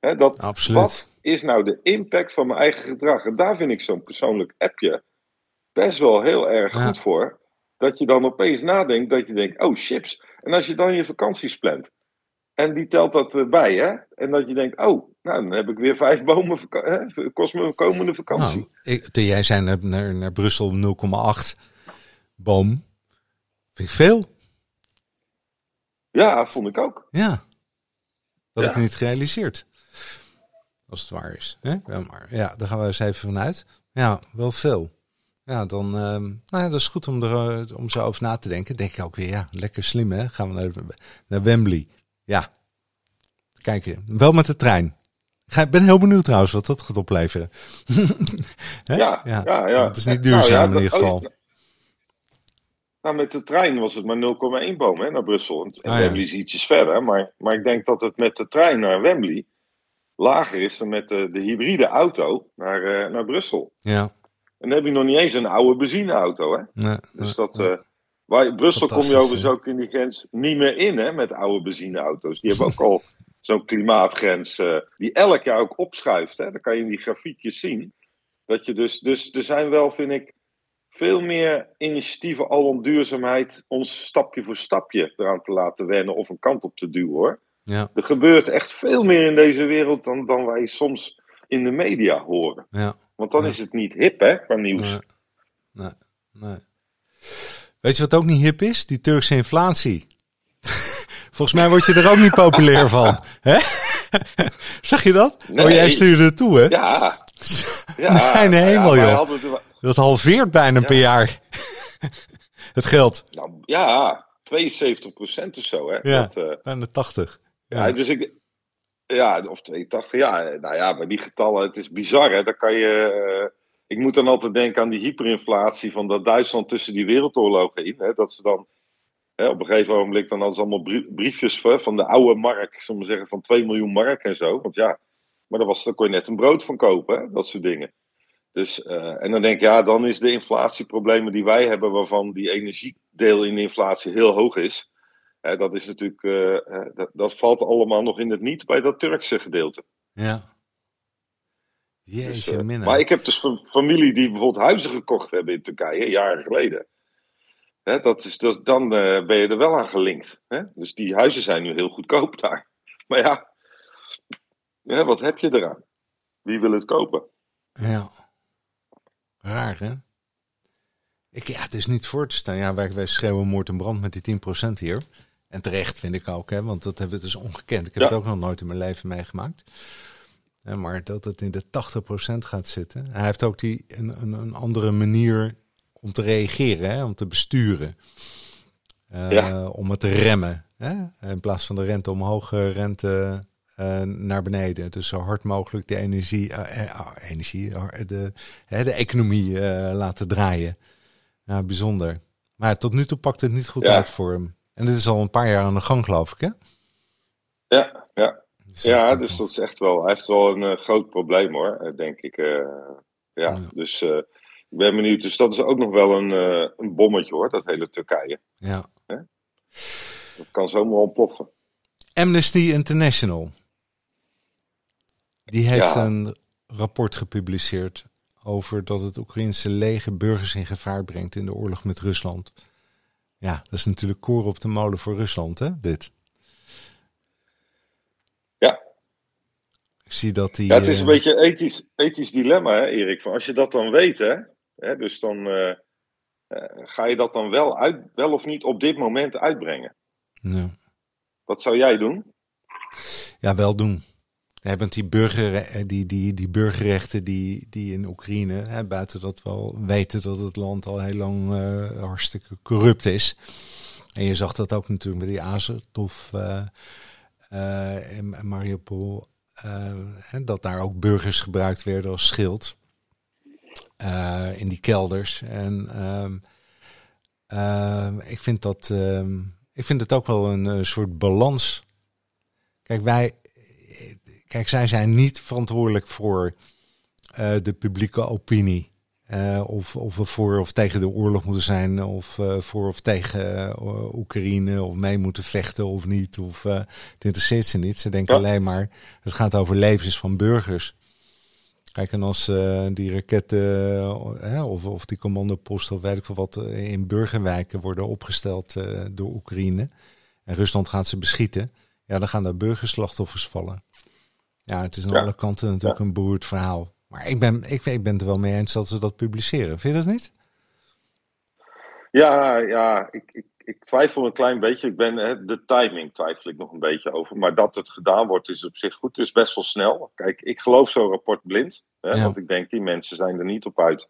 Speaker 2: Hè, dat,
Speaker 1: Absoluut.
Speaker 2: wat is nou de impact van mijn eigen gedrag? En daar vind ik zo'n persoonlijk appje best wel heel erg
Speaker 1: Ja.
Speaker 2: goed voor. Dat je dan opeens nadenkt dat je denkt, oh chips. En als je dan je vakanties plant. En die telt dat erbij, hè? En dat je denkt, oh, nou dan heb ik weer vijf bomen, hè? kost me een komende vakantie.
Speaker 1: Nou, ik, toen jij zei naar, naar, naar Brussel 0,8 boom. Vind ik veel.
Speaker 2: Ja, vond ik ook.
Speaker 1: Ja. Dat
Speaker 2: Ja.
Speaker 1: heb ik niet gerealiseerd. Als het waar is. Hè? Ja, maar ja, daar gaan we eens even vanuit. Ja, wel veel. Ja, dan. ehm, nou ja, dat is goed om, er, eh, om zo over na te denken. Denk ik ook weer, ja, lekker slim hè. Gaan we naar, naar Wembley. Ja. Kijken. Wel met de trein. Ik ben heel benieuwd trouwens wat dat gaat opleveren. Hè?
Speaker 2: Ja, ja, ja.
Speaker 1: Het is niet
Speaker 2: Nou
Speaker 1: duurzaam
Speaker 2: ja,
Speaker 1: in ieder
Speaker 2: oh,
Speaker 1: geval.
Speaker 2: ja. Nou, met de trein was het maar 0,1 boom hè, naar Brussel. En en
Speaker 1: Ah, ja.
Speaker 2: Wembley is ietsjes verder. Maar, maar ik denk dat het met de trein naar Wembley lager is dan met de, de hybride auto naar, eh, naar Brussel.
Speaker 1: Ja.
Speaker 2: En dan heb je nog niet eens een oude benzineauto. Hè?
Speaker 1: Nee,
Speaker 2: Dus
Speaker 1: nee,
Speaker 2: dat, eh, waar, Brussel kom je overigens ook in die grens niet meer in hè, met oude benzineauto's. Die hebben ook al zo'n klimaatgrens, uh, die elk jaar ook opschuift. Hè? Dat kan je in die grafiekjes zien. Dat je dus, dus er zijn wel, vind ik, veel meer initiatieven al om duurzaamheid ons stapje voor stapje eraan te laten wennen of een kant op te duwen hoor.
Speaker 1: Ja.
Speaker 2: Er gebeurt echt veel meer in deze wereld dan, dan wij soms in de media horen.
Speaker 1: Ja.
Speaker 2: Want dan
Speaker 1: Ja.
Speaker 2: is het niet hip hè, qua nieuws.
Speaker 1: Nee. Nee. nee. Weet je wat ook niet hip is? Die Turkse inflatie. Volgens mij word je er ook niet populair van. Hè? Zag je dat? Oh,
Speaker 2: Nee.
Speaker 1: jij stuurde het toe, hè?
Speaker 2: Ja. ja.
Speaker 1: Mijn
Speaker 2: nou ja,
Speaker 1: joh.
Speaker 2: het-
Speaker 1: Dat halveert bijna
Speaker 2: Ja.
Speaker 1: per jaar. het geld.
Speaker 2: nou, ja, 72% of zo hè.
Speaker 1: Ja.
Speaker 2: Dat, eh,
Speaker 1: Bijna 80.
Speaker 2: Ja, dus ik. Ja, of 82, ja. Nou ja, bij die getallen, het is bizar, hè. Dan kan je. eh, ik moet dan altijd denken aan die hyperinflatie van dat Duitsland tussen die wereldoorlogen in. Hè, dat ze dan. Hè, op een gegeven ogenblik dan hadden ze allemaal brie- briefjes van, van de oude mark, zullen zeggen, van 2 miljoen mark en zo. Want ja, maar daar, was, daar kon je net een brood van kopen, dat soort dingen. Dus, eh, en dan denk ik, ja, dan is de inflatieproblemen die wij hebben, waarvan die energiedeel in de inflatie heel hoog is. Hè, dat is natuurlijk, eh, dat, dat valt allemaal nog in het niet bij dat Turkse gedeelte.
Speaker 1: Ja.
Speaker 2: Dus,
Speaker 1: Jeetje,
Speaker 2: eh, maar ik heb dus fa- familie die bijvoorbeeld huizen gekocht hebben in Turkije, jaren geleden. Hè, dat is, dat, dan eh, ben je er wel aan gelinkt. Hè? Dus die huizen zijn nu heel goedkoop daar. Maar ja, hè, wat heb je eraan? Wie wil het kopen?
Speaker 1: Ja. Raar, hè? Ik, ja, het is niet voor te staan. Ja, wij, wij schreeuwen moord en brand met die 10% hier. En terecht vind ik ook, hè? Want dat hebben we dus ongekend. Ik heb
Speaker 2: Ja.
Speaker 1: het ook nog nooit in mijn leven meegemaakt. Maar dat het in de 80% gaat zitten. Hij heeft ook die, een, een, een andere manier om te reageren, hè? om te besturen. Eh,
Speaker 2: Ja.
Speaker 1: Om het te remmen. Hè? In plaats van de rente omhoog, eh, rente eh, naar beneden. Dus zo hard mogelijk de energie, ah, energie de, de economie laten draaien. Ja, bijzonder. Maar tot nu toe pakt het niet goed
Speaker 2: Ja.
Speaker 1: uit voor hem. En dit is al een paar jaar aan de gang, geloof ik, hè?
Speaker 2: Ja, ja. Ja dus dat is echt wel. Hij heeft wel een eh, groot probleem hoor, eh, denk ik. eh, ja,
Speaker 1: Ja.
Speaker 2: dus ik ben benieuwd. Dus dat is ook nog wel een, een bommetje hoor, dat hele Turkije.
Speaker 1: Ja.
Speaker 2: Dat kan zomaar ontploffen.
Speaker 1: Amnesty International. Die heeft
Speaker 2: Ja.
Speaker 1: een rapport gepubliceerd over dat het Oekraïnse leger burgers in gevaar brengt in de oorlog met Rusland. Ja, dat is natuurlijk koren op de molen voor Rusland, hè, dit.
Speaker 2: Ja.
Speaker 1: Ik zie dat die...
Speaker 2: Ja, het is
Speaker 1: eh,
Speaker 2: een beetje een ethisch, ethisch dilemma, hè, Erik. Van als je dat dan weet, hè, hè dus dan eh, eh, ga je dat dan wel, uit, wel of niet op dit moment uitbrengen.
Speaker 1: ja.
Speaker 2: Wat zou jij doen?
Speaker 1: Ja, wel doen. Ja, want die, burger, eh, die, die, die burgerrechten die, die in Oekraïne, hè, buiten dat we al weten dat het land al heel lang eh, hartstikke corrupt is. En je zag dat ook natuurlijk met die Azov eh eh, en Mariupol. eh, dat daar ook burgers gebruikt werden als schild. eh, in die kelders. En ehm, ehm, ik, vind dat, ehm, ik vind het ook wel een soort balans. Kijk, wij, kijk, zij zijn niet verantwoordelijk voor de publieke opinie. Eh, of, of we voor of tegen de oorlog moeten zijn, of eh, voor of tegen eh, Oekraïne, of mee moeten vechten of niet. Of, het interesseert ze niet. Ze denken
Speaker 2: Ja.
Speaker 1: alleen maar, het gaat over levens van burgers. Kijk, en als die raketten of, of die commandoposten of weet ik veel wat in burgerwijken worden opgesteld door Oekraïne en Rusland gaat ze beschieten, ja, dan gaan daar burgerslachtoffers vallen. Ja, het is aan
Speaker 2: Ja.
Speaker 1: alle kanten natuurlijk een beroerd verhaal. Maar ik ben, ik, ik ben het er wel mee eens dat ze dat publiceren. Vind je dat niet?
Speaker 2: Ja, ja ik, ik, ik twijfel een klein beetje. Ik ben, hè, de timing twijfel ik nog een beetje over. Maar dat het gedaan wordt is op zich goed. Het is best wel snel. Kijk, ik geloof zo'n rapport blind. Hè,
Speaker 1: Ja.
Speaker 2: Want ik denk, die mensen zijn er niet op uit.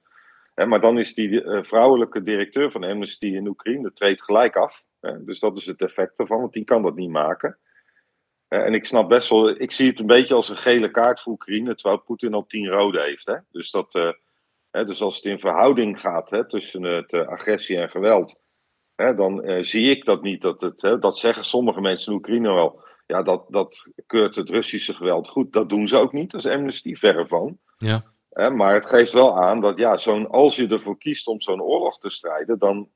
Speaker 2: Hè, maar dan is die eh, vrouwelijke directeur van Amnesty in Oekraïne treedt gelijk af. Hè, dus dat is het effect ervan, want die kan dat niet maken. Hè, en ik snap best wel, ik zie het een beetje als een gele kaart voor Oekraïne, terwijl Poetin al tien rode heeft. Hè. Dus, dat, eh, hè, dus als het in verhouding gaat hè, tussen het eh, agressie en geweld, hè, dan eh, zie ik dat niet. Dat, het, hè, dat zeggen sommige mensen in Oekraïne wel. Ja, dat, dat keurt het Russische geweld goed. Dat doen ze ook niet, dat is Amnesty verre van.
Speaker 1: Ja.
Speaker 2: Hè, maar het geeft wel aan dat ja, zo'n, als je ervoor kiest om zo'n oorlog te strijden, dan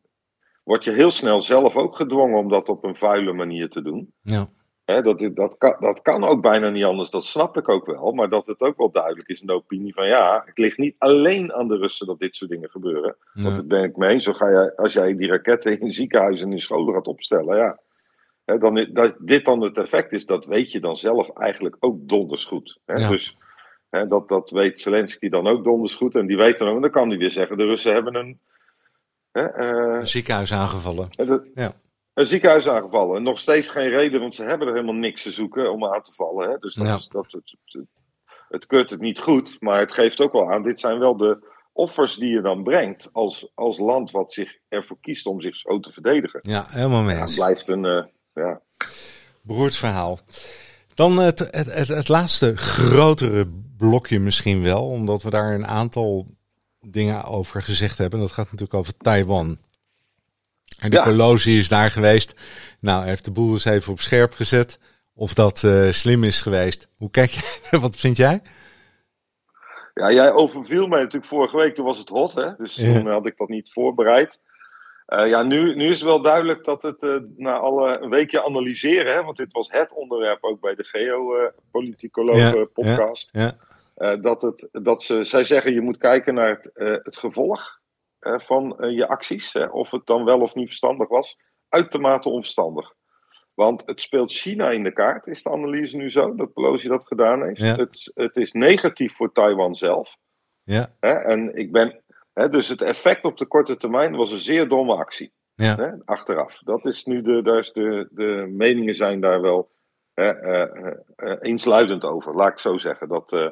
Speaker 2: word je heel snel zelf ook gedwongen om dat op een vuile manier te doen.
Speaker 1: Ja.
Speaker 2: Dat, dat, kan, dat kan ook bijna niet anders, dat snap ik ook wel. Maar dat het ook wel duidelijk is in de opinie van ja, het ligt niet alleen aan de Russen dat dit soort dingen gebeuren. Want dat ben ik mee eens. Zo ga je, als jij die raketten in ziekenhuizen en in scholen gaat opstellen, ja. Hè, dan, dat dit dan het effect is, dat weet je dan zelf eigenlijk ook donders goed. Hè? Ja. Dus hè, dat, dat weet Zelensky dan ook donders goed. En die weet dan ook, dan kan hij weer zeggen, de Russen hebben een...
Speaker 1: Hè, uh, een ziekenhuis aangevallen.
Speaker 2: Dat,
Speaker 1: ja
Speaker 2: een ziekenhuis aangevallen. En nog steeds geen reden, want ze hebben er helemaal niks te zoeken om aan te vallen. Hè? Dus dat,
Speaker 1: Ja.
Speaker 2: is, dat, het, het, het keurt het niet goed, maar het geeft ook wel aan. Dit zijn wel de offers die je dan brengt als, als land wat zich ervoor kiest om zich zo te verdedigen.
Speaker 1: Ja, helemaal mee
Speaker 2: Ja, het blijft een. eh, ja.
Speaker 1: Beroerd verhaal. Dan het, het, het, het laatste grotere blokje misschien wel, omdat we daar een aantal dingen over gezegd hebben. Dat gaat natuurlijk over Taiwan. En die
Speaker 2: Ja.
Speaker 1: Pelosi is daar geweest. Nou, heeft de boel eens even op scherp gezet. Of dat eh, slim is geweest. Hoe kijk jij? Wat vind jij?
Speaker 2: ja, jij overviel mij natuurlijk vorige week, toen was het hot, hè? dus
Speaker 1: Ja.
Speaker 2: toen had ik dat niet voorbereid. Eh, ja, nu, nu is het wel duidelijk dat het eh, na alle een weekje analyseren, hè, want dit was het onderwerp ook bij de geopoliticoloog
Speaker 1: Ja,
Speaker 2: dat, het, dat ze, zij zeggen je moet kijken naar het, het gevolg van eh, je acties. Of het dan wel of niet verstandig was. Uitermate onverstandig. Want het speelt China in de kaart, is de analyse nu zo, dat Pelosi dat gedaan heeft.
Speaker 1: Ja.
Speaker 2: Het, het is negatief voor Taiwan zelf.
Speaker 1: ja,
Speaker 2: Hè, en ik ben, hè, dus het effect op de korte termijn was een zeer domme actie.
Speaker 1: ja.
Speaker 2: Achteraf. Dat is nu de, daar is de, de meningen zijn daar wel hè, eh, eh, eh, eensluidend over, laat ik zo zeggen. Dat, eh,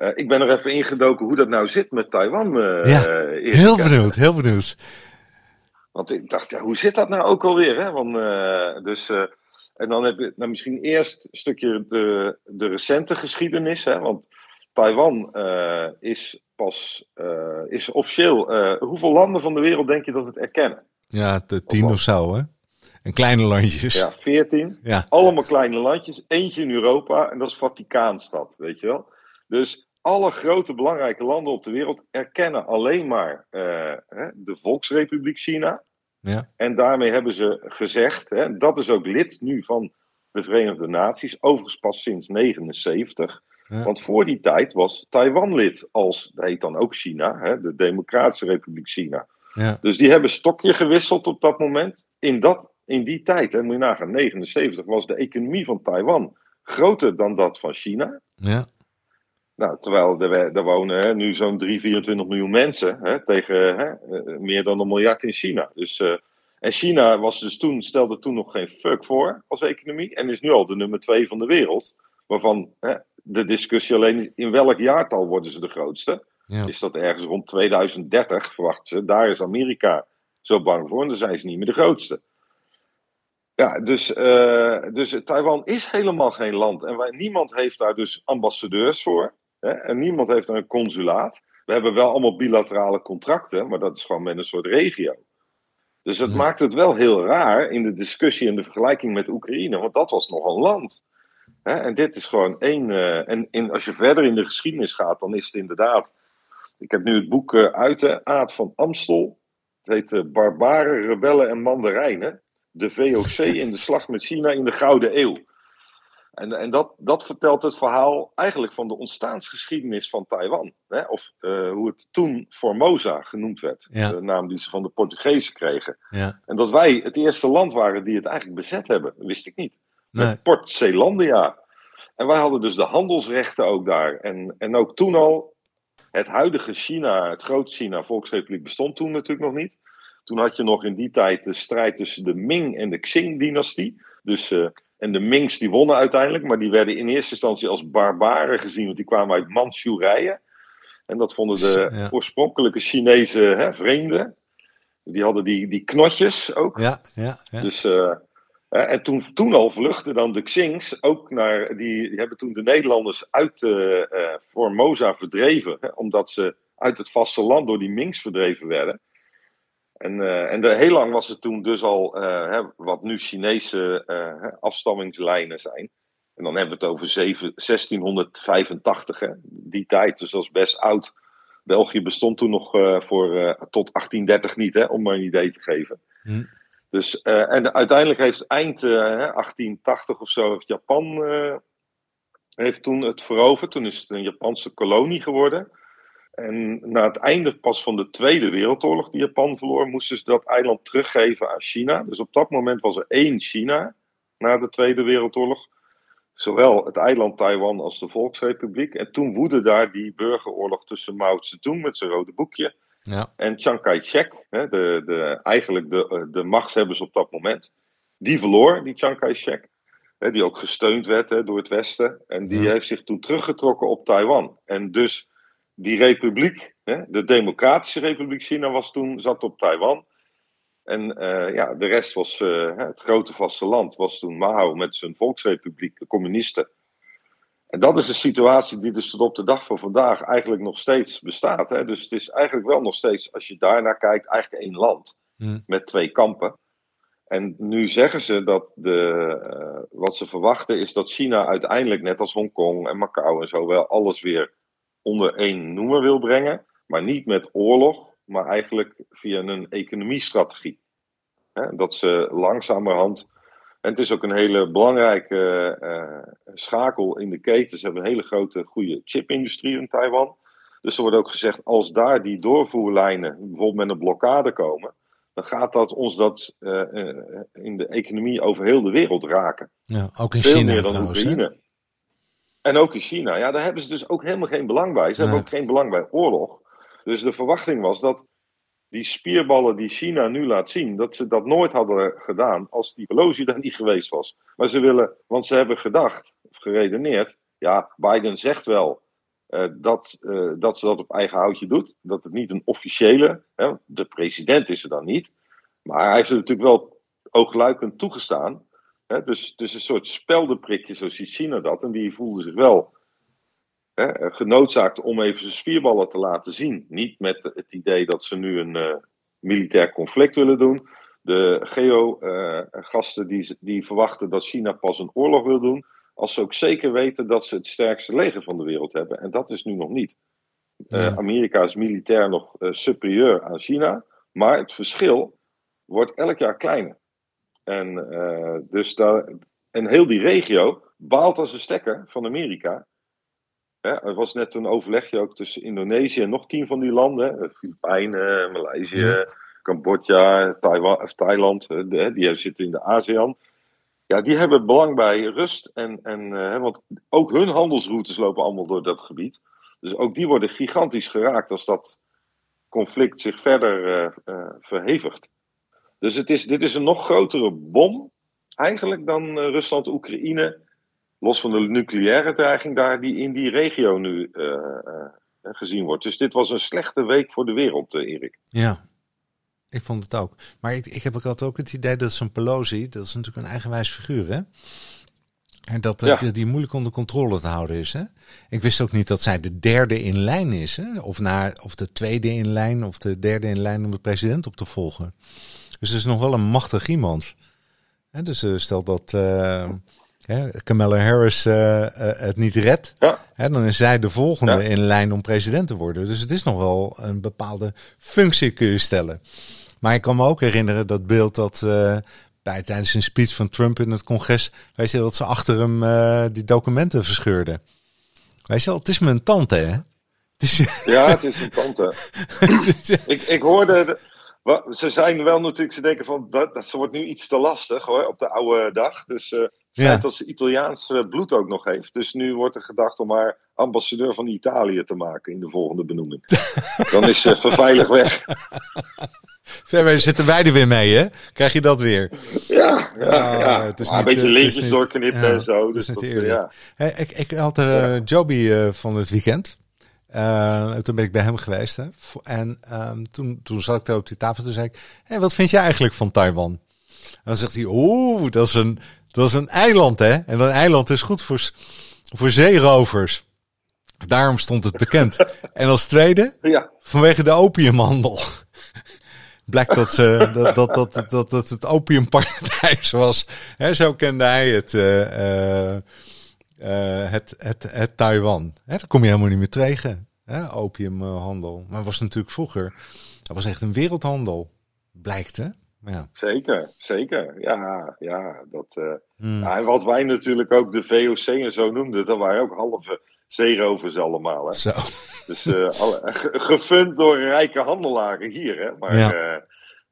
Speaker 2: eh, ik ben er even ingedoken hoe dat nou zit met Taiwan. eh,
Speaker 1: Ja,
Speaker 2: eh,
Speaker 1: Heel benieuwd, heel benieuwd.
Speaker 2: Want ik dacht, ja, hoe zit dat nou ook alweer? Hè? Want, dus, en dan heb je nou, misschien eerst een stukje de, de recente geschiedenis. Hè? Want Taiwan is pas is officieel. hoeveel landen van de wereld denk je dat het erkennen?
Speaker 1: Ja, de tien of zo, hè? En kleine landjes.
Speaker 2: Ja, 14.
Speaker 1: Ja,
Speaker 2: Allemaal kleine landjes. Eentje in Europa en dat is Vaticaanstad, weet je wel. Dus alle grote belangrijke landen op de wereld erkennen alleen maar eh, hè, de Volksrepubliek China.
Speaker 1: ja,
Speaker 2: En daarmee hebben ze gezegd, hè, dat is ook lid nu van de Verenigde Naties, overigens pas sinds 79.
Speaker 1: Ja.
Speaker 2: Want voor die tijd was Taiwan lid als, dat heet dan ook China, hè, de Democratische Republiek China.
Speaker 1: ja,
Speaker 2: Dus die hebben stokje gewisseld op dat moment. In, dat, in die tijd, en moet je nagaan, 79 was de economie van Taiwan groter dan dat van China.
Speaker 1: ja,
Speaker 2: Nou, terwijl er, er wonen hè, nu zo'n 3, 24 miljoen mensen hè, tegen hè, eh, meer dan een miljard in China. Dus, eh, en China was dus toen, stelde toen nog geen fuck voor als economie en is nu al de nummer 2 van de wereld. Waarvan hè, de discussie alleen is in welk jaartal worden ze de grootste.
Speaker 1: ja.
Speaker 2: Is dat ergens rond 2030, verwachten ze. Daar is Amerika zo bang voor en dan zijn ze niet meer de grootste. Ja, dus, eh, dus Taiwan is helemaal geen land. En wij, niemand heeft daar dus ambassadeurs voor. Hè? En niemand heeft een consulaat. We hebben wel allemaal bilaterale contracten, maar dat is gewoon met een soort regio. Dus dat
Speaker 1: Ja.
Speaker 2: maakt het wel heel raar in de discussie en de vergelijking met Oekraïne, want dat was nog een land. Hè? En dit is gewoon één. eh, en als je verder in de geschiedenis gaat, dan is het inderdaad. Ik heb nu het boek eh, uit de Aad van Amstel. Het heet eh, Barbaren, Rebellen en Mandarijnen. De VOC in de slag met China in de Gouden Eeuw. En, en dat, dat vertelt het verhaal eigenlijk van de ontstaansgeschiedenis van Taiwan. Hè? Of eh, hoe het toen Formosa genoemd werd.
Speaker 1: Ja.
Speaker 2: De naam die ze van de Portugezen kregen.
Speaker 1: ja.
Speaker 2: En dat wij het eerste land waren die het eigenlijk bezet hebben, wist ik niet.
Speaker 1: Nee.
Speaker 2: Port Zeelandia. En wij hadden dus de handelsrechten ook daar. En, en ook toen al, het huidige China, het groot China, Volksrepubliek, bestond toen natuurlijk nog niet. Toen had je nog in die tijd de strijd tussen de Ming en de Qing-dynastie. Dus, eh, en de Mings die wonnen uiteindelijk, maar die werden in eerste instantie als barbaren gezien, want die kwamen uit Manchurije. En dat vonden de
Speaker 1: Ja.
Speaker 2: oorspronkelijke Chinese hè, vreemden. Die hadden die, die knotjes ook.
Speaker 1: Ja, ja, ja.
Speaker 2: Dus, eh, hè, en toen, toen al vluchtten dan de Xings ook naar. Die, die hebben toen de Nederlanders uit eh, eh, Formosa verdreven. Hè, omdat ze uit het vasteland door die Mings verdreven werden. En, eh, en de, heel lang was het toen dus al eh, hè, wat nu Chinese eh, afstammingslijnen zijn. En dan hebben we het over zeven- 1685, hè, die tijd. Dus dat is best oud. België bestond toen nog voor, tot 1830 niet, hè, om maar een idee te geven.
Speaker 1: Hm.
Speaker 2: Dus, en uiteindelijk heeft eind 1880 of zo heeft Japan heeft toen het veroverd. Toen is het een Japanse kolonie geworden. En na het einde pas van de Tweede Wereldoorlog, die Japan verloor, moesten ze dat eiland teruggeven aan China. Dus op dat moment was er één China na de Tweede Wereldoorlog. Zowel het eiland Taiwan als de Volksrepubliek. En toen woedde daar die burgeroorlog tussen Mao Zedong met zijn rode boekje. Ja. En Chiang Kai-shek, de, de, eigenlijk de, de machtshebbers op dat moment. Die verloor, die Chiang Kai-shek. Die ook gesteund werd door het Westen. En die heeft zich toen teruggetrokken op Taiwan. En dus die republiek, de Democratische Republiek China, was toen, zat op Taiwan. En uh, ja, de rest was, uh, het grote vasteland, was toen Mao met zijn volksrepubliek, de communisten. En dat is een situatie die dus tot op de dag van vandaag eigenlijk nog steeds bestaat. Hè? Dus het is eigenlijk wel nog steeds, als je daarnaar kijkt, eigenlijk één land. Hmm. Met twee kampen. En nu zeggen ze dat de, uh, wat ze verwachten is dat China uiteindelijk, net als Hongkong en Macau en zo, wel alles weer onder één noemer wil brengen. Maar niet met oorlog, maar eigenlijk via een economiestrategie. Dat ze langzamerhand. En het is ook een hele belangrijke uh, schakel in de keten. Ze hebben een hele grote, goede chipindustrie in Taiwan. Dus er wordt ook gezegd: als daar die doorvoerlijnen bijvoorbeeld met een blokkade komen, dan gaat dat ons dat uh, in de economie over heel de wereld raken.
Speaker 1: Ja, ook in Veel China meer dan trouwens, Oekraïne.
Speaker 2: En ook in China. Ja, daar hebben ze dus ook helemaal geen belang bij. Ze hebben ook geen belang bij oorlog. Dus de verwachting was dat die spierballen die China nu laat zien, dat ze dat nooit hadden gedaan als die Pelosi daar niet geweest was. Maar ze willen, want ze hebben gedacht, of geredeneerd, ja, Biden zegt wel uh, dat, uh, dat ze dat op eigen houtje doet. Dat het niet een officiële, hè, de president is er dan niet. Maar hij heeft er natuurlijk wel oogluikend toegestaan. Hè, dus, dus een soort speldenprikje, zo ziet China dat. En die voelde zich wel hè, genoodzaakt om even zijn spierballen te laten zien. Niet met het idee dat ze nu een uh, militair conflict willen doen. De geo-gasten die, die verwachten dat China pas een oorlog wil doen. Als ze ook zeker weten dat ze het sterkste leger van de wereld hebben. En dat is nu nog niet. Uh, Amerika is militair nog superieur aan China. Maar het verschil wordt elk jaar kleiner. En, dus daar, en heel die regio baalt als een stekker van Amerika. er was net een overlegje ook tussen Indonesië en nog tien van die landen. Filipijnen, Maleisië, Cambodja, Taiwan, of Thailand. die zitten in de ASEAN. Ja, die hebben belang bij rust. En, en, want ook hun handelsroutes lopen allemaal door dat gebied. Dus ook die worden gigantisch geraakt als dat conflict zich verder uh, uh, verhevigt. Dus het is, dit is een nog grotere bom eigenlijk dan uh, Rusland-Oekraïne. Los van de nucleaire dreiging daar die in die regio nu gezien wordt. Dus dit was een slechte week voor de wereld, Erik.
Speaker 1: Ja, ik vond het ook. Maar ik, ik heb ook altijd ook het idee dat zo'n Pelosi, dat is natuurlijk een eigenwijs figuur, hè? En dat ja. die, die moeilijk onder controle te houden is. Hè? Ik wist ook niet dat zij de derde in lijn is. Hè? Of, na, of de tweede in lijn, of de derde in lijn om de president op te volgen. Dus het is nog wel een machtig iemand. Hè? Dus uh, stel dat uh, Kamala Harris uh, het niet redt, ja. hè, dan is zij de volgende ja. in lijn om president te worden. Dus het is nog wel een bepaalde functie kun je stellen. Maar ik kan me ook herinneren dat beeld dat bij tijdens een speech van Trump in het congres, weet je dat ze achter hem die documenten verscheurden. Weet je wel, het is mijn tante, hè?
Speaker 2: Het is... Ja, het is een tante. ik, ik hoorde, ze zijn wel natuurlijk, ze denken van, dat, dat ze wordt nu iets te lastig hoor, op de oude dag. Dus uh, het schijnt ja. dat ze Italiaans bloed ook nog heeft. Dus nu wordt er gedacht om haar ambassadeur van Italië te maken in de volgende benoeming. Dan is ze verveilig weg.
Speaker 1: Verder zitten wij er weer mee, hè? Krijg je dat weer?
Speaker 2: Ja, ja, oh, ja. Het is maar niet, een beetje lintjes doorknippen ja, en zo. Dus dat, ja.
Speaker 1: Hey, ik, ik had uh, Joby uh, van het weekend. Uh, toen ben ik bij hem geweest. Hè? En um, toen, toen zat ik daar op die tafel. Toen zei ik: hey, Wat vind jij eigenlijk van Taiwan? En dan zegt hij: Oeh, dat is een, dat is een eiland, hè? En een eiland is goed voor, voor zeerovers. Daarom stond het bekend. en als tweede, ja. vanwege de opiumhandel blijkt dat, ze, dat, dat, dat, dat, dat het opiumparadijs was. He, zo kende hij het, uh, uh, het, het, het Taiwan. He, dat kom je helemaal niet meer tegen. Hè, opiumhandel. Maar was natuurlijk vroeger, dat was echt een wereldhandel. Blijkt hè. Ja.
Speaker 2: Zeker, zeker. Ja, ja, dat, eh,
Speaker 1: Hmm.
Speaker 2: ja, en wat wij natuurlijk ook de VOC en zo noemden, dat waren ook halve zeerovers allemaal. Hè?
Speaker 1: Zo.
Speaker 2: Dus eh, alle, ge- gefund door rijke handelaren hier. Hè? Maar
Speaker 1: Ja.
Speaker 2: ja,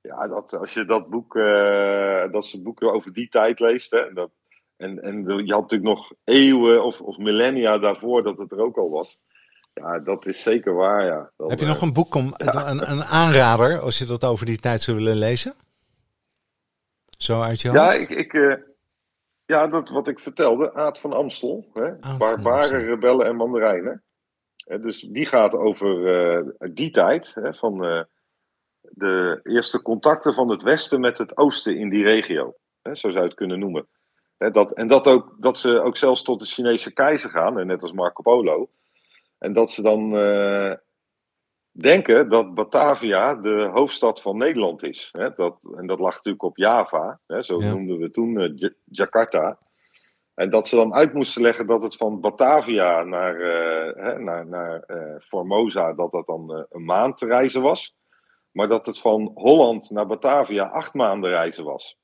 Speaker 2: ja dat, als je dat boek, eh, dat soort boeken over die tijd leest. Hè, en, dat, en, en je had natuurlijk nog eeuwen of, of millennia daarvoor dat het er ook al was. Ja, dat is zeker waar. Ja.
Speaker 1: Heb je
Speaker 2: eh,
Speaker 1: nog een boek om een, een aanrader als je dat over die tijd zou willen lezen? Zo uit je hoofd?
Speaker 2: Ja, ik, ik, eh, ja, dat wat ik vertelde, Aad van Amstel. Hè? Barbaren,
Speaker 1: Amstel.
Speaker 2: rebellen en mandarijnen. Dus die gaat over eh, die tijd, hè, van eh, de eerste contacten van het Westen met het Oosten in die regio. Hè, zo zou je het kunnen noemen. Hè, dat, en dat, ook, dat ze ook zelfs tot de Chinese keizer gaan, en net als Marco Polo. En dat ze dan eh, denken dat Batavia de hoofdstad van Nederland is. Hè? Dat, en dat lag natuurlijk op Java, hè? zo
Speaker 1: Ja.
Speaker 2: noemden we toen eh, Ja- Jakarta. En dat ze dan uit moesten leggen dat het van Batavia naar, eh, hè, naar, naar Formosa, dat dat dan een maand te reizen was. Maar dat het van Holland naar Batavia acht maanden reizen was.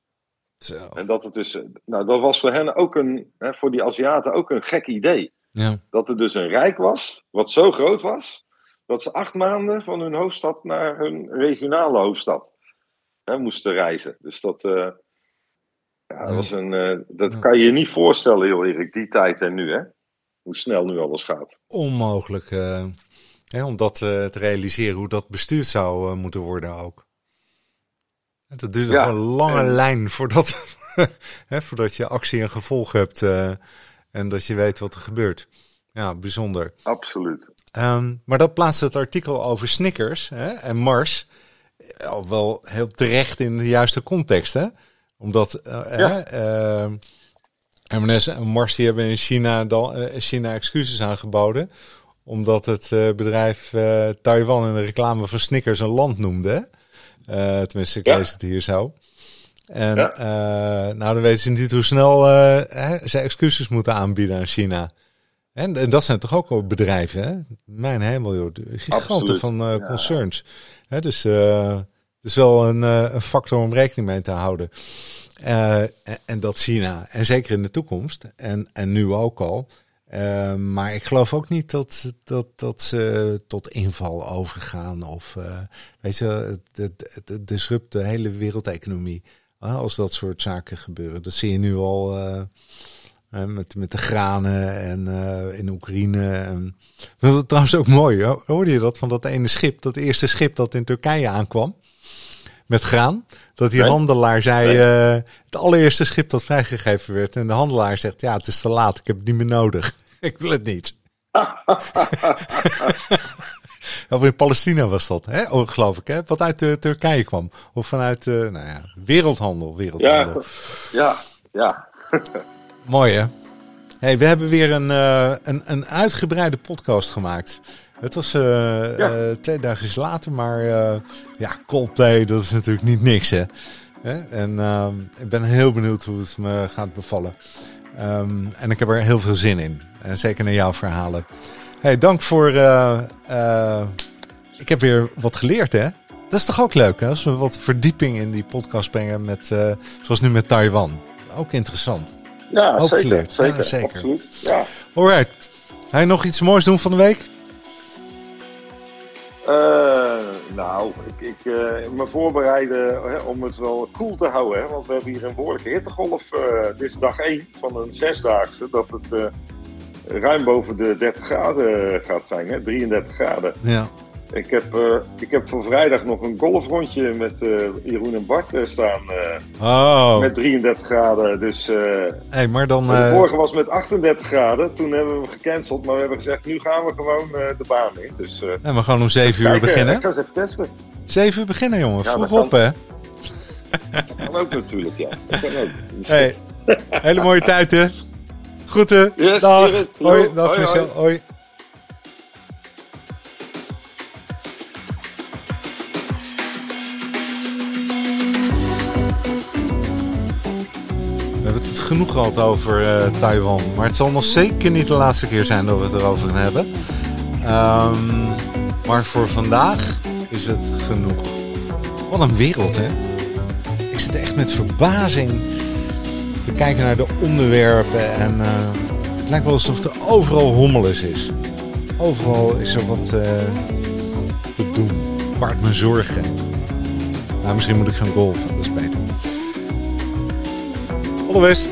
Speaker 1: Zo.
Speaker 2: En dat het dus, nou dat was voor hen ook een, hè, voor die Aziaten ook een gek idee.
Speaker 1: Ja.
Speaker 2: Dat er dus een rijk was, wat zo groot was, dat ze acht maanden van hun hoofdstad naar hun regionale hoofdstad hè, moesten reizen. Dus dat, eh, ja, dat, was een, eh, dat
Speaker 1: Ja.
Speaker 2: kan je je niet voorstellen, heel Erik, die tijd en nu, hè? Hoe snel nu alles gaat.
Speaker 1: Onmogelijk eh, hè, om dat te realiseren, hoe dat bestuurd zou moeten worden ook. Dat duurt
Speaker 2: Ja,
Speaker 1: een lange
Speaker 2: en-
Speaker 1: lijn voordat, hè, voordat je actie en gevolg hebt eh, en dat je weet wat er gebeurt. Ja, bijzonder.
Speaker 2: Absoluut.
Speaker 1: Ehm, maar dat plaatst het artikel over Snickers hè, en Mars al wel heel terecht in de juiste context. Hè? Omdat
Speaker 2: Ja.
Speaker 1: M&S en Mars die hebben in China, dan, eh, China excuses aangeboden. Omdat het bedrijf Taiwan in de reclame van Snickers een land noemde. hè. Eh, tenminste, ik
Speaker 2: Ja.
Speaker 1: lees het hier zo. En
Speaker 2: Ja.
Speaker 1: eh, nou, dan weten ze niet hoe snel eh, hè, ze excuses moeten aanbieden aan China. En, en dat zijn toch ook bedrijven, hè? Mijn hemel, joh. Giganten
Speaker 2: Absoluut,
Speaker 1: van
Speaker 2: ja.
Speaker 1: concerns. Hè, dus het is wel een, een factor om rekening mee te houden. En, en dat China, en zeker in de toekomst, en, en nu ook al. Eh, maar ik geloof ook niet dat, dat, dat ze tot inval overgaan. Of eh, weet je, het, het, het, het disrupt de hele wereldeconomie. als dat soort zaken gebeuren. Dat zie je nu al. eh, met, met de granen en in Oekraïne. En, dat was trouwens ook mooi. Ho- Hoorde je dat van dat ene schip? Dat eerste schip dat in Turkije aankwam. Met graan. Dat die
Speaker 2: Nee.
Speaker 1: handelaar zei.
Speaker 2: Nee.
Speaker 1: het allereerste schip dat vrijgegeven werd. En de handelaar zegt: Ja, het is te laat. Ik heb het niet meer nodig. ik wil het niet. Of in Palestina was dat, hè? Oh, geloof ik, hè? Wat uit eh, Turkije kwam. Of vanuit, eh, nou ja, wereldhandel. wereldhandel.
Speaker 2: Ja, ja, ja.
Speaker 1: Mooi hè? Hey, we hebben weer een, eh, een, een uitgebreide podcast gemaakt. Het was
Speaker 2: Ja.
Speaker 1: twee dagen later, maar ja, Coldplay, dat is natuurlijk niet niks hè. Hè? En ehm, ik ben heel benieuwd hoe het me gaat bevallen. Ehm, en ik heb er heel veel zin in. En zeker naar jouw verhalen. Hey, dank voor... eh, eh, ik heb weer wat geleerd hè. Dat is toch ook leuk hè? Als we wat verdieping in die podcast brengen met, eh, zoals nu met Taiwan. Ook interessant.
Speaker 2: Ja,
Speaker 1: Ook
Speaker 2: zeker,
Speaker 1: geleerd.
Speaker 2: zeker,
Speaker 1: Ja, zeker.
Speaker 2: absoluut. Ja.
Speaker 1: Alright. Ga je nog iets moois doen van de week?
Speaker 2: Nou, ik, ik me voorbereiden hè, om het wel cool te houden. Hè, want we hebben hier een behoorlijke hittegolf. dit is dag 1 van een zesdaagse. Dat het ruim boven de 30 graden gaat zijn. Hè, 33 graden.
Speaker 1: Ja.
Speaker 2: Ik heb, eh, ik heb voor vrijdag nog een golfrondje met eh, Jeroen en Bart eh, staan.
Speaker 1: Oh.
Speaker 2: Met 33 graden. Dus
Speaker 1: Hey, maar dan...
Speaker 2: vorige was met 38 graden. Toen hebben we gecanceld. Maar we hebben gezegd, nu gaan we gewoon de baan in. Dus
Speaker 1: nee, we gaan om 7 uur beginnen.
Speaker 2: ik ga eens even testen.
Speaker 1: 7 uur beginnen, jongen.
Speaker 2: Ja,
Speaker 1: Vroeg op, hè?
Speaker 2: Dat kan ook natuurlijk, ja. Dat kan ook. Dus,
Speaker 1: Hey, hele mooie tijd, hè? Groeten.
Speaker 2: Yes,
Speaker 1: dag. Hoi, dag
Speaker 2: hoi,
Speaker 1: Michel. Hoi. We hebben het genoeg gehad over eh, Taiwan. Maar het zal nog zeker niet de laatste keer zijn dat we het erover gaan hebben. Ehm, maar voor vandaag is het genoeg. Wat een wereld, hè? Ik zit echt met verbazing te kijken naar de onderwerpen. En uh, het lijkt wel alsof er overal hommeles is. Overal is er wat uh, te doen. Baart me zorgen. Nou, misschien moet ik gaan golfen, dat is beter. Alle best.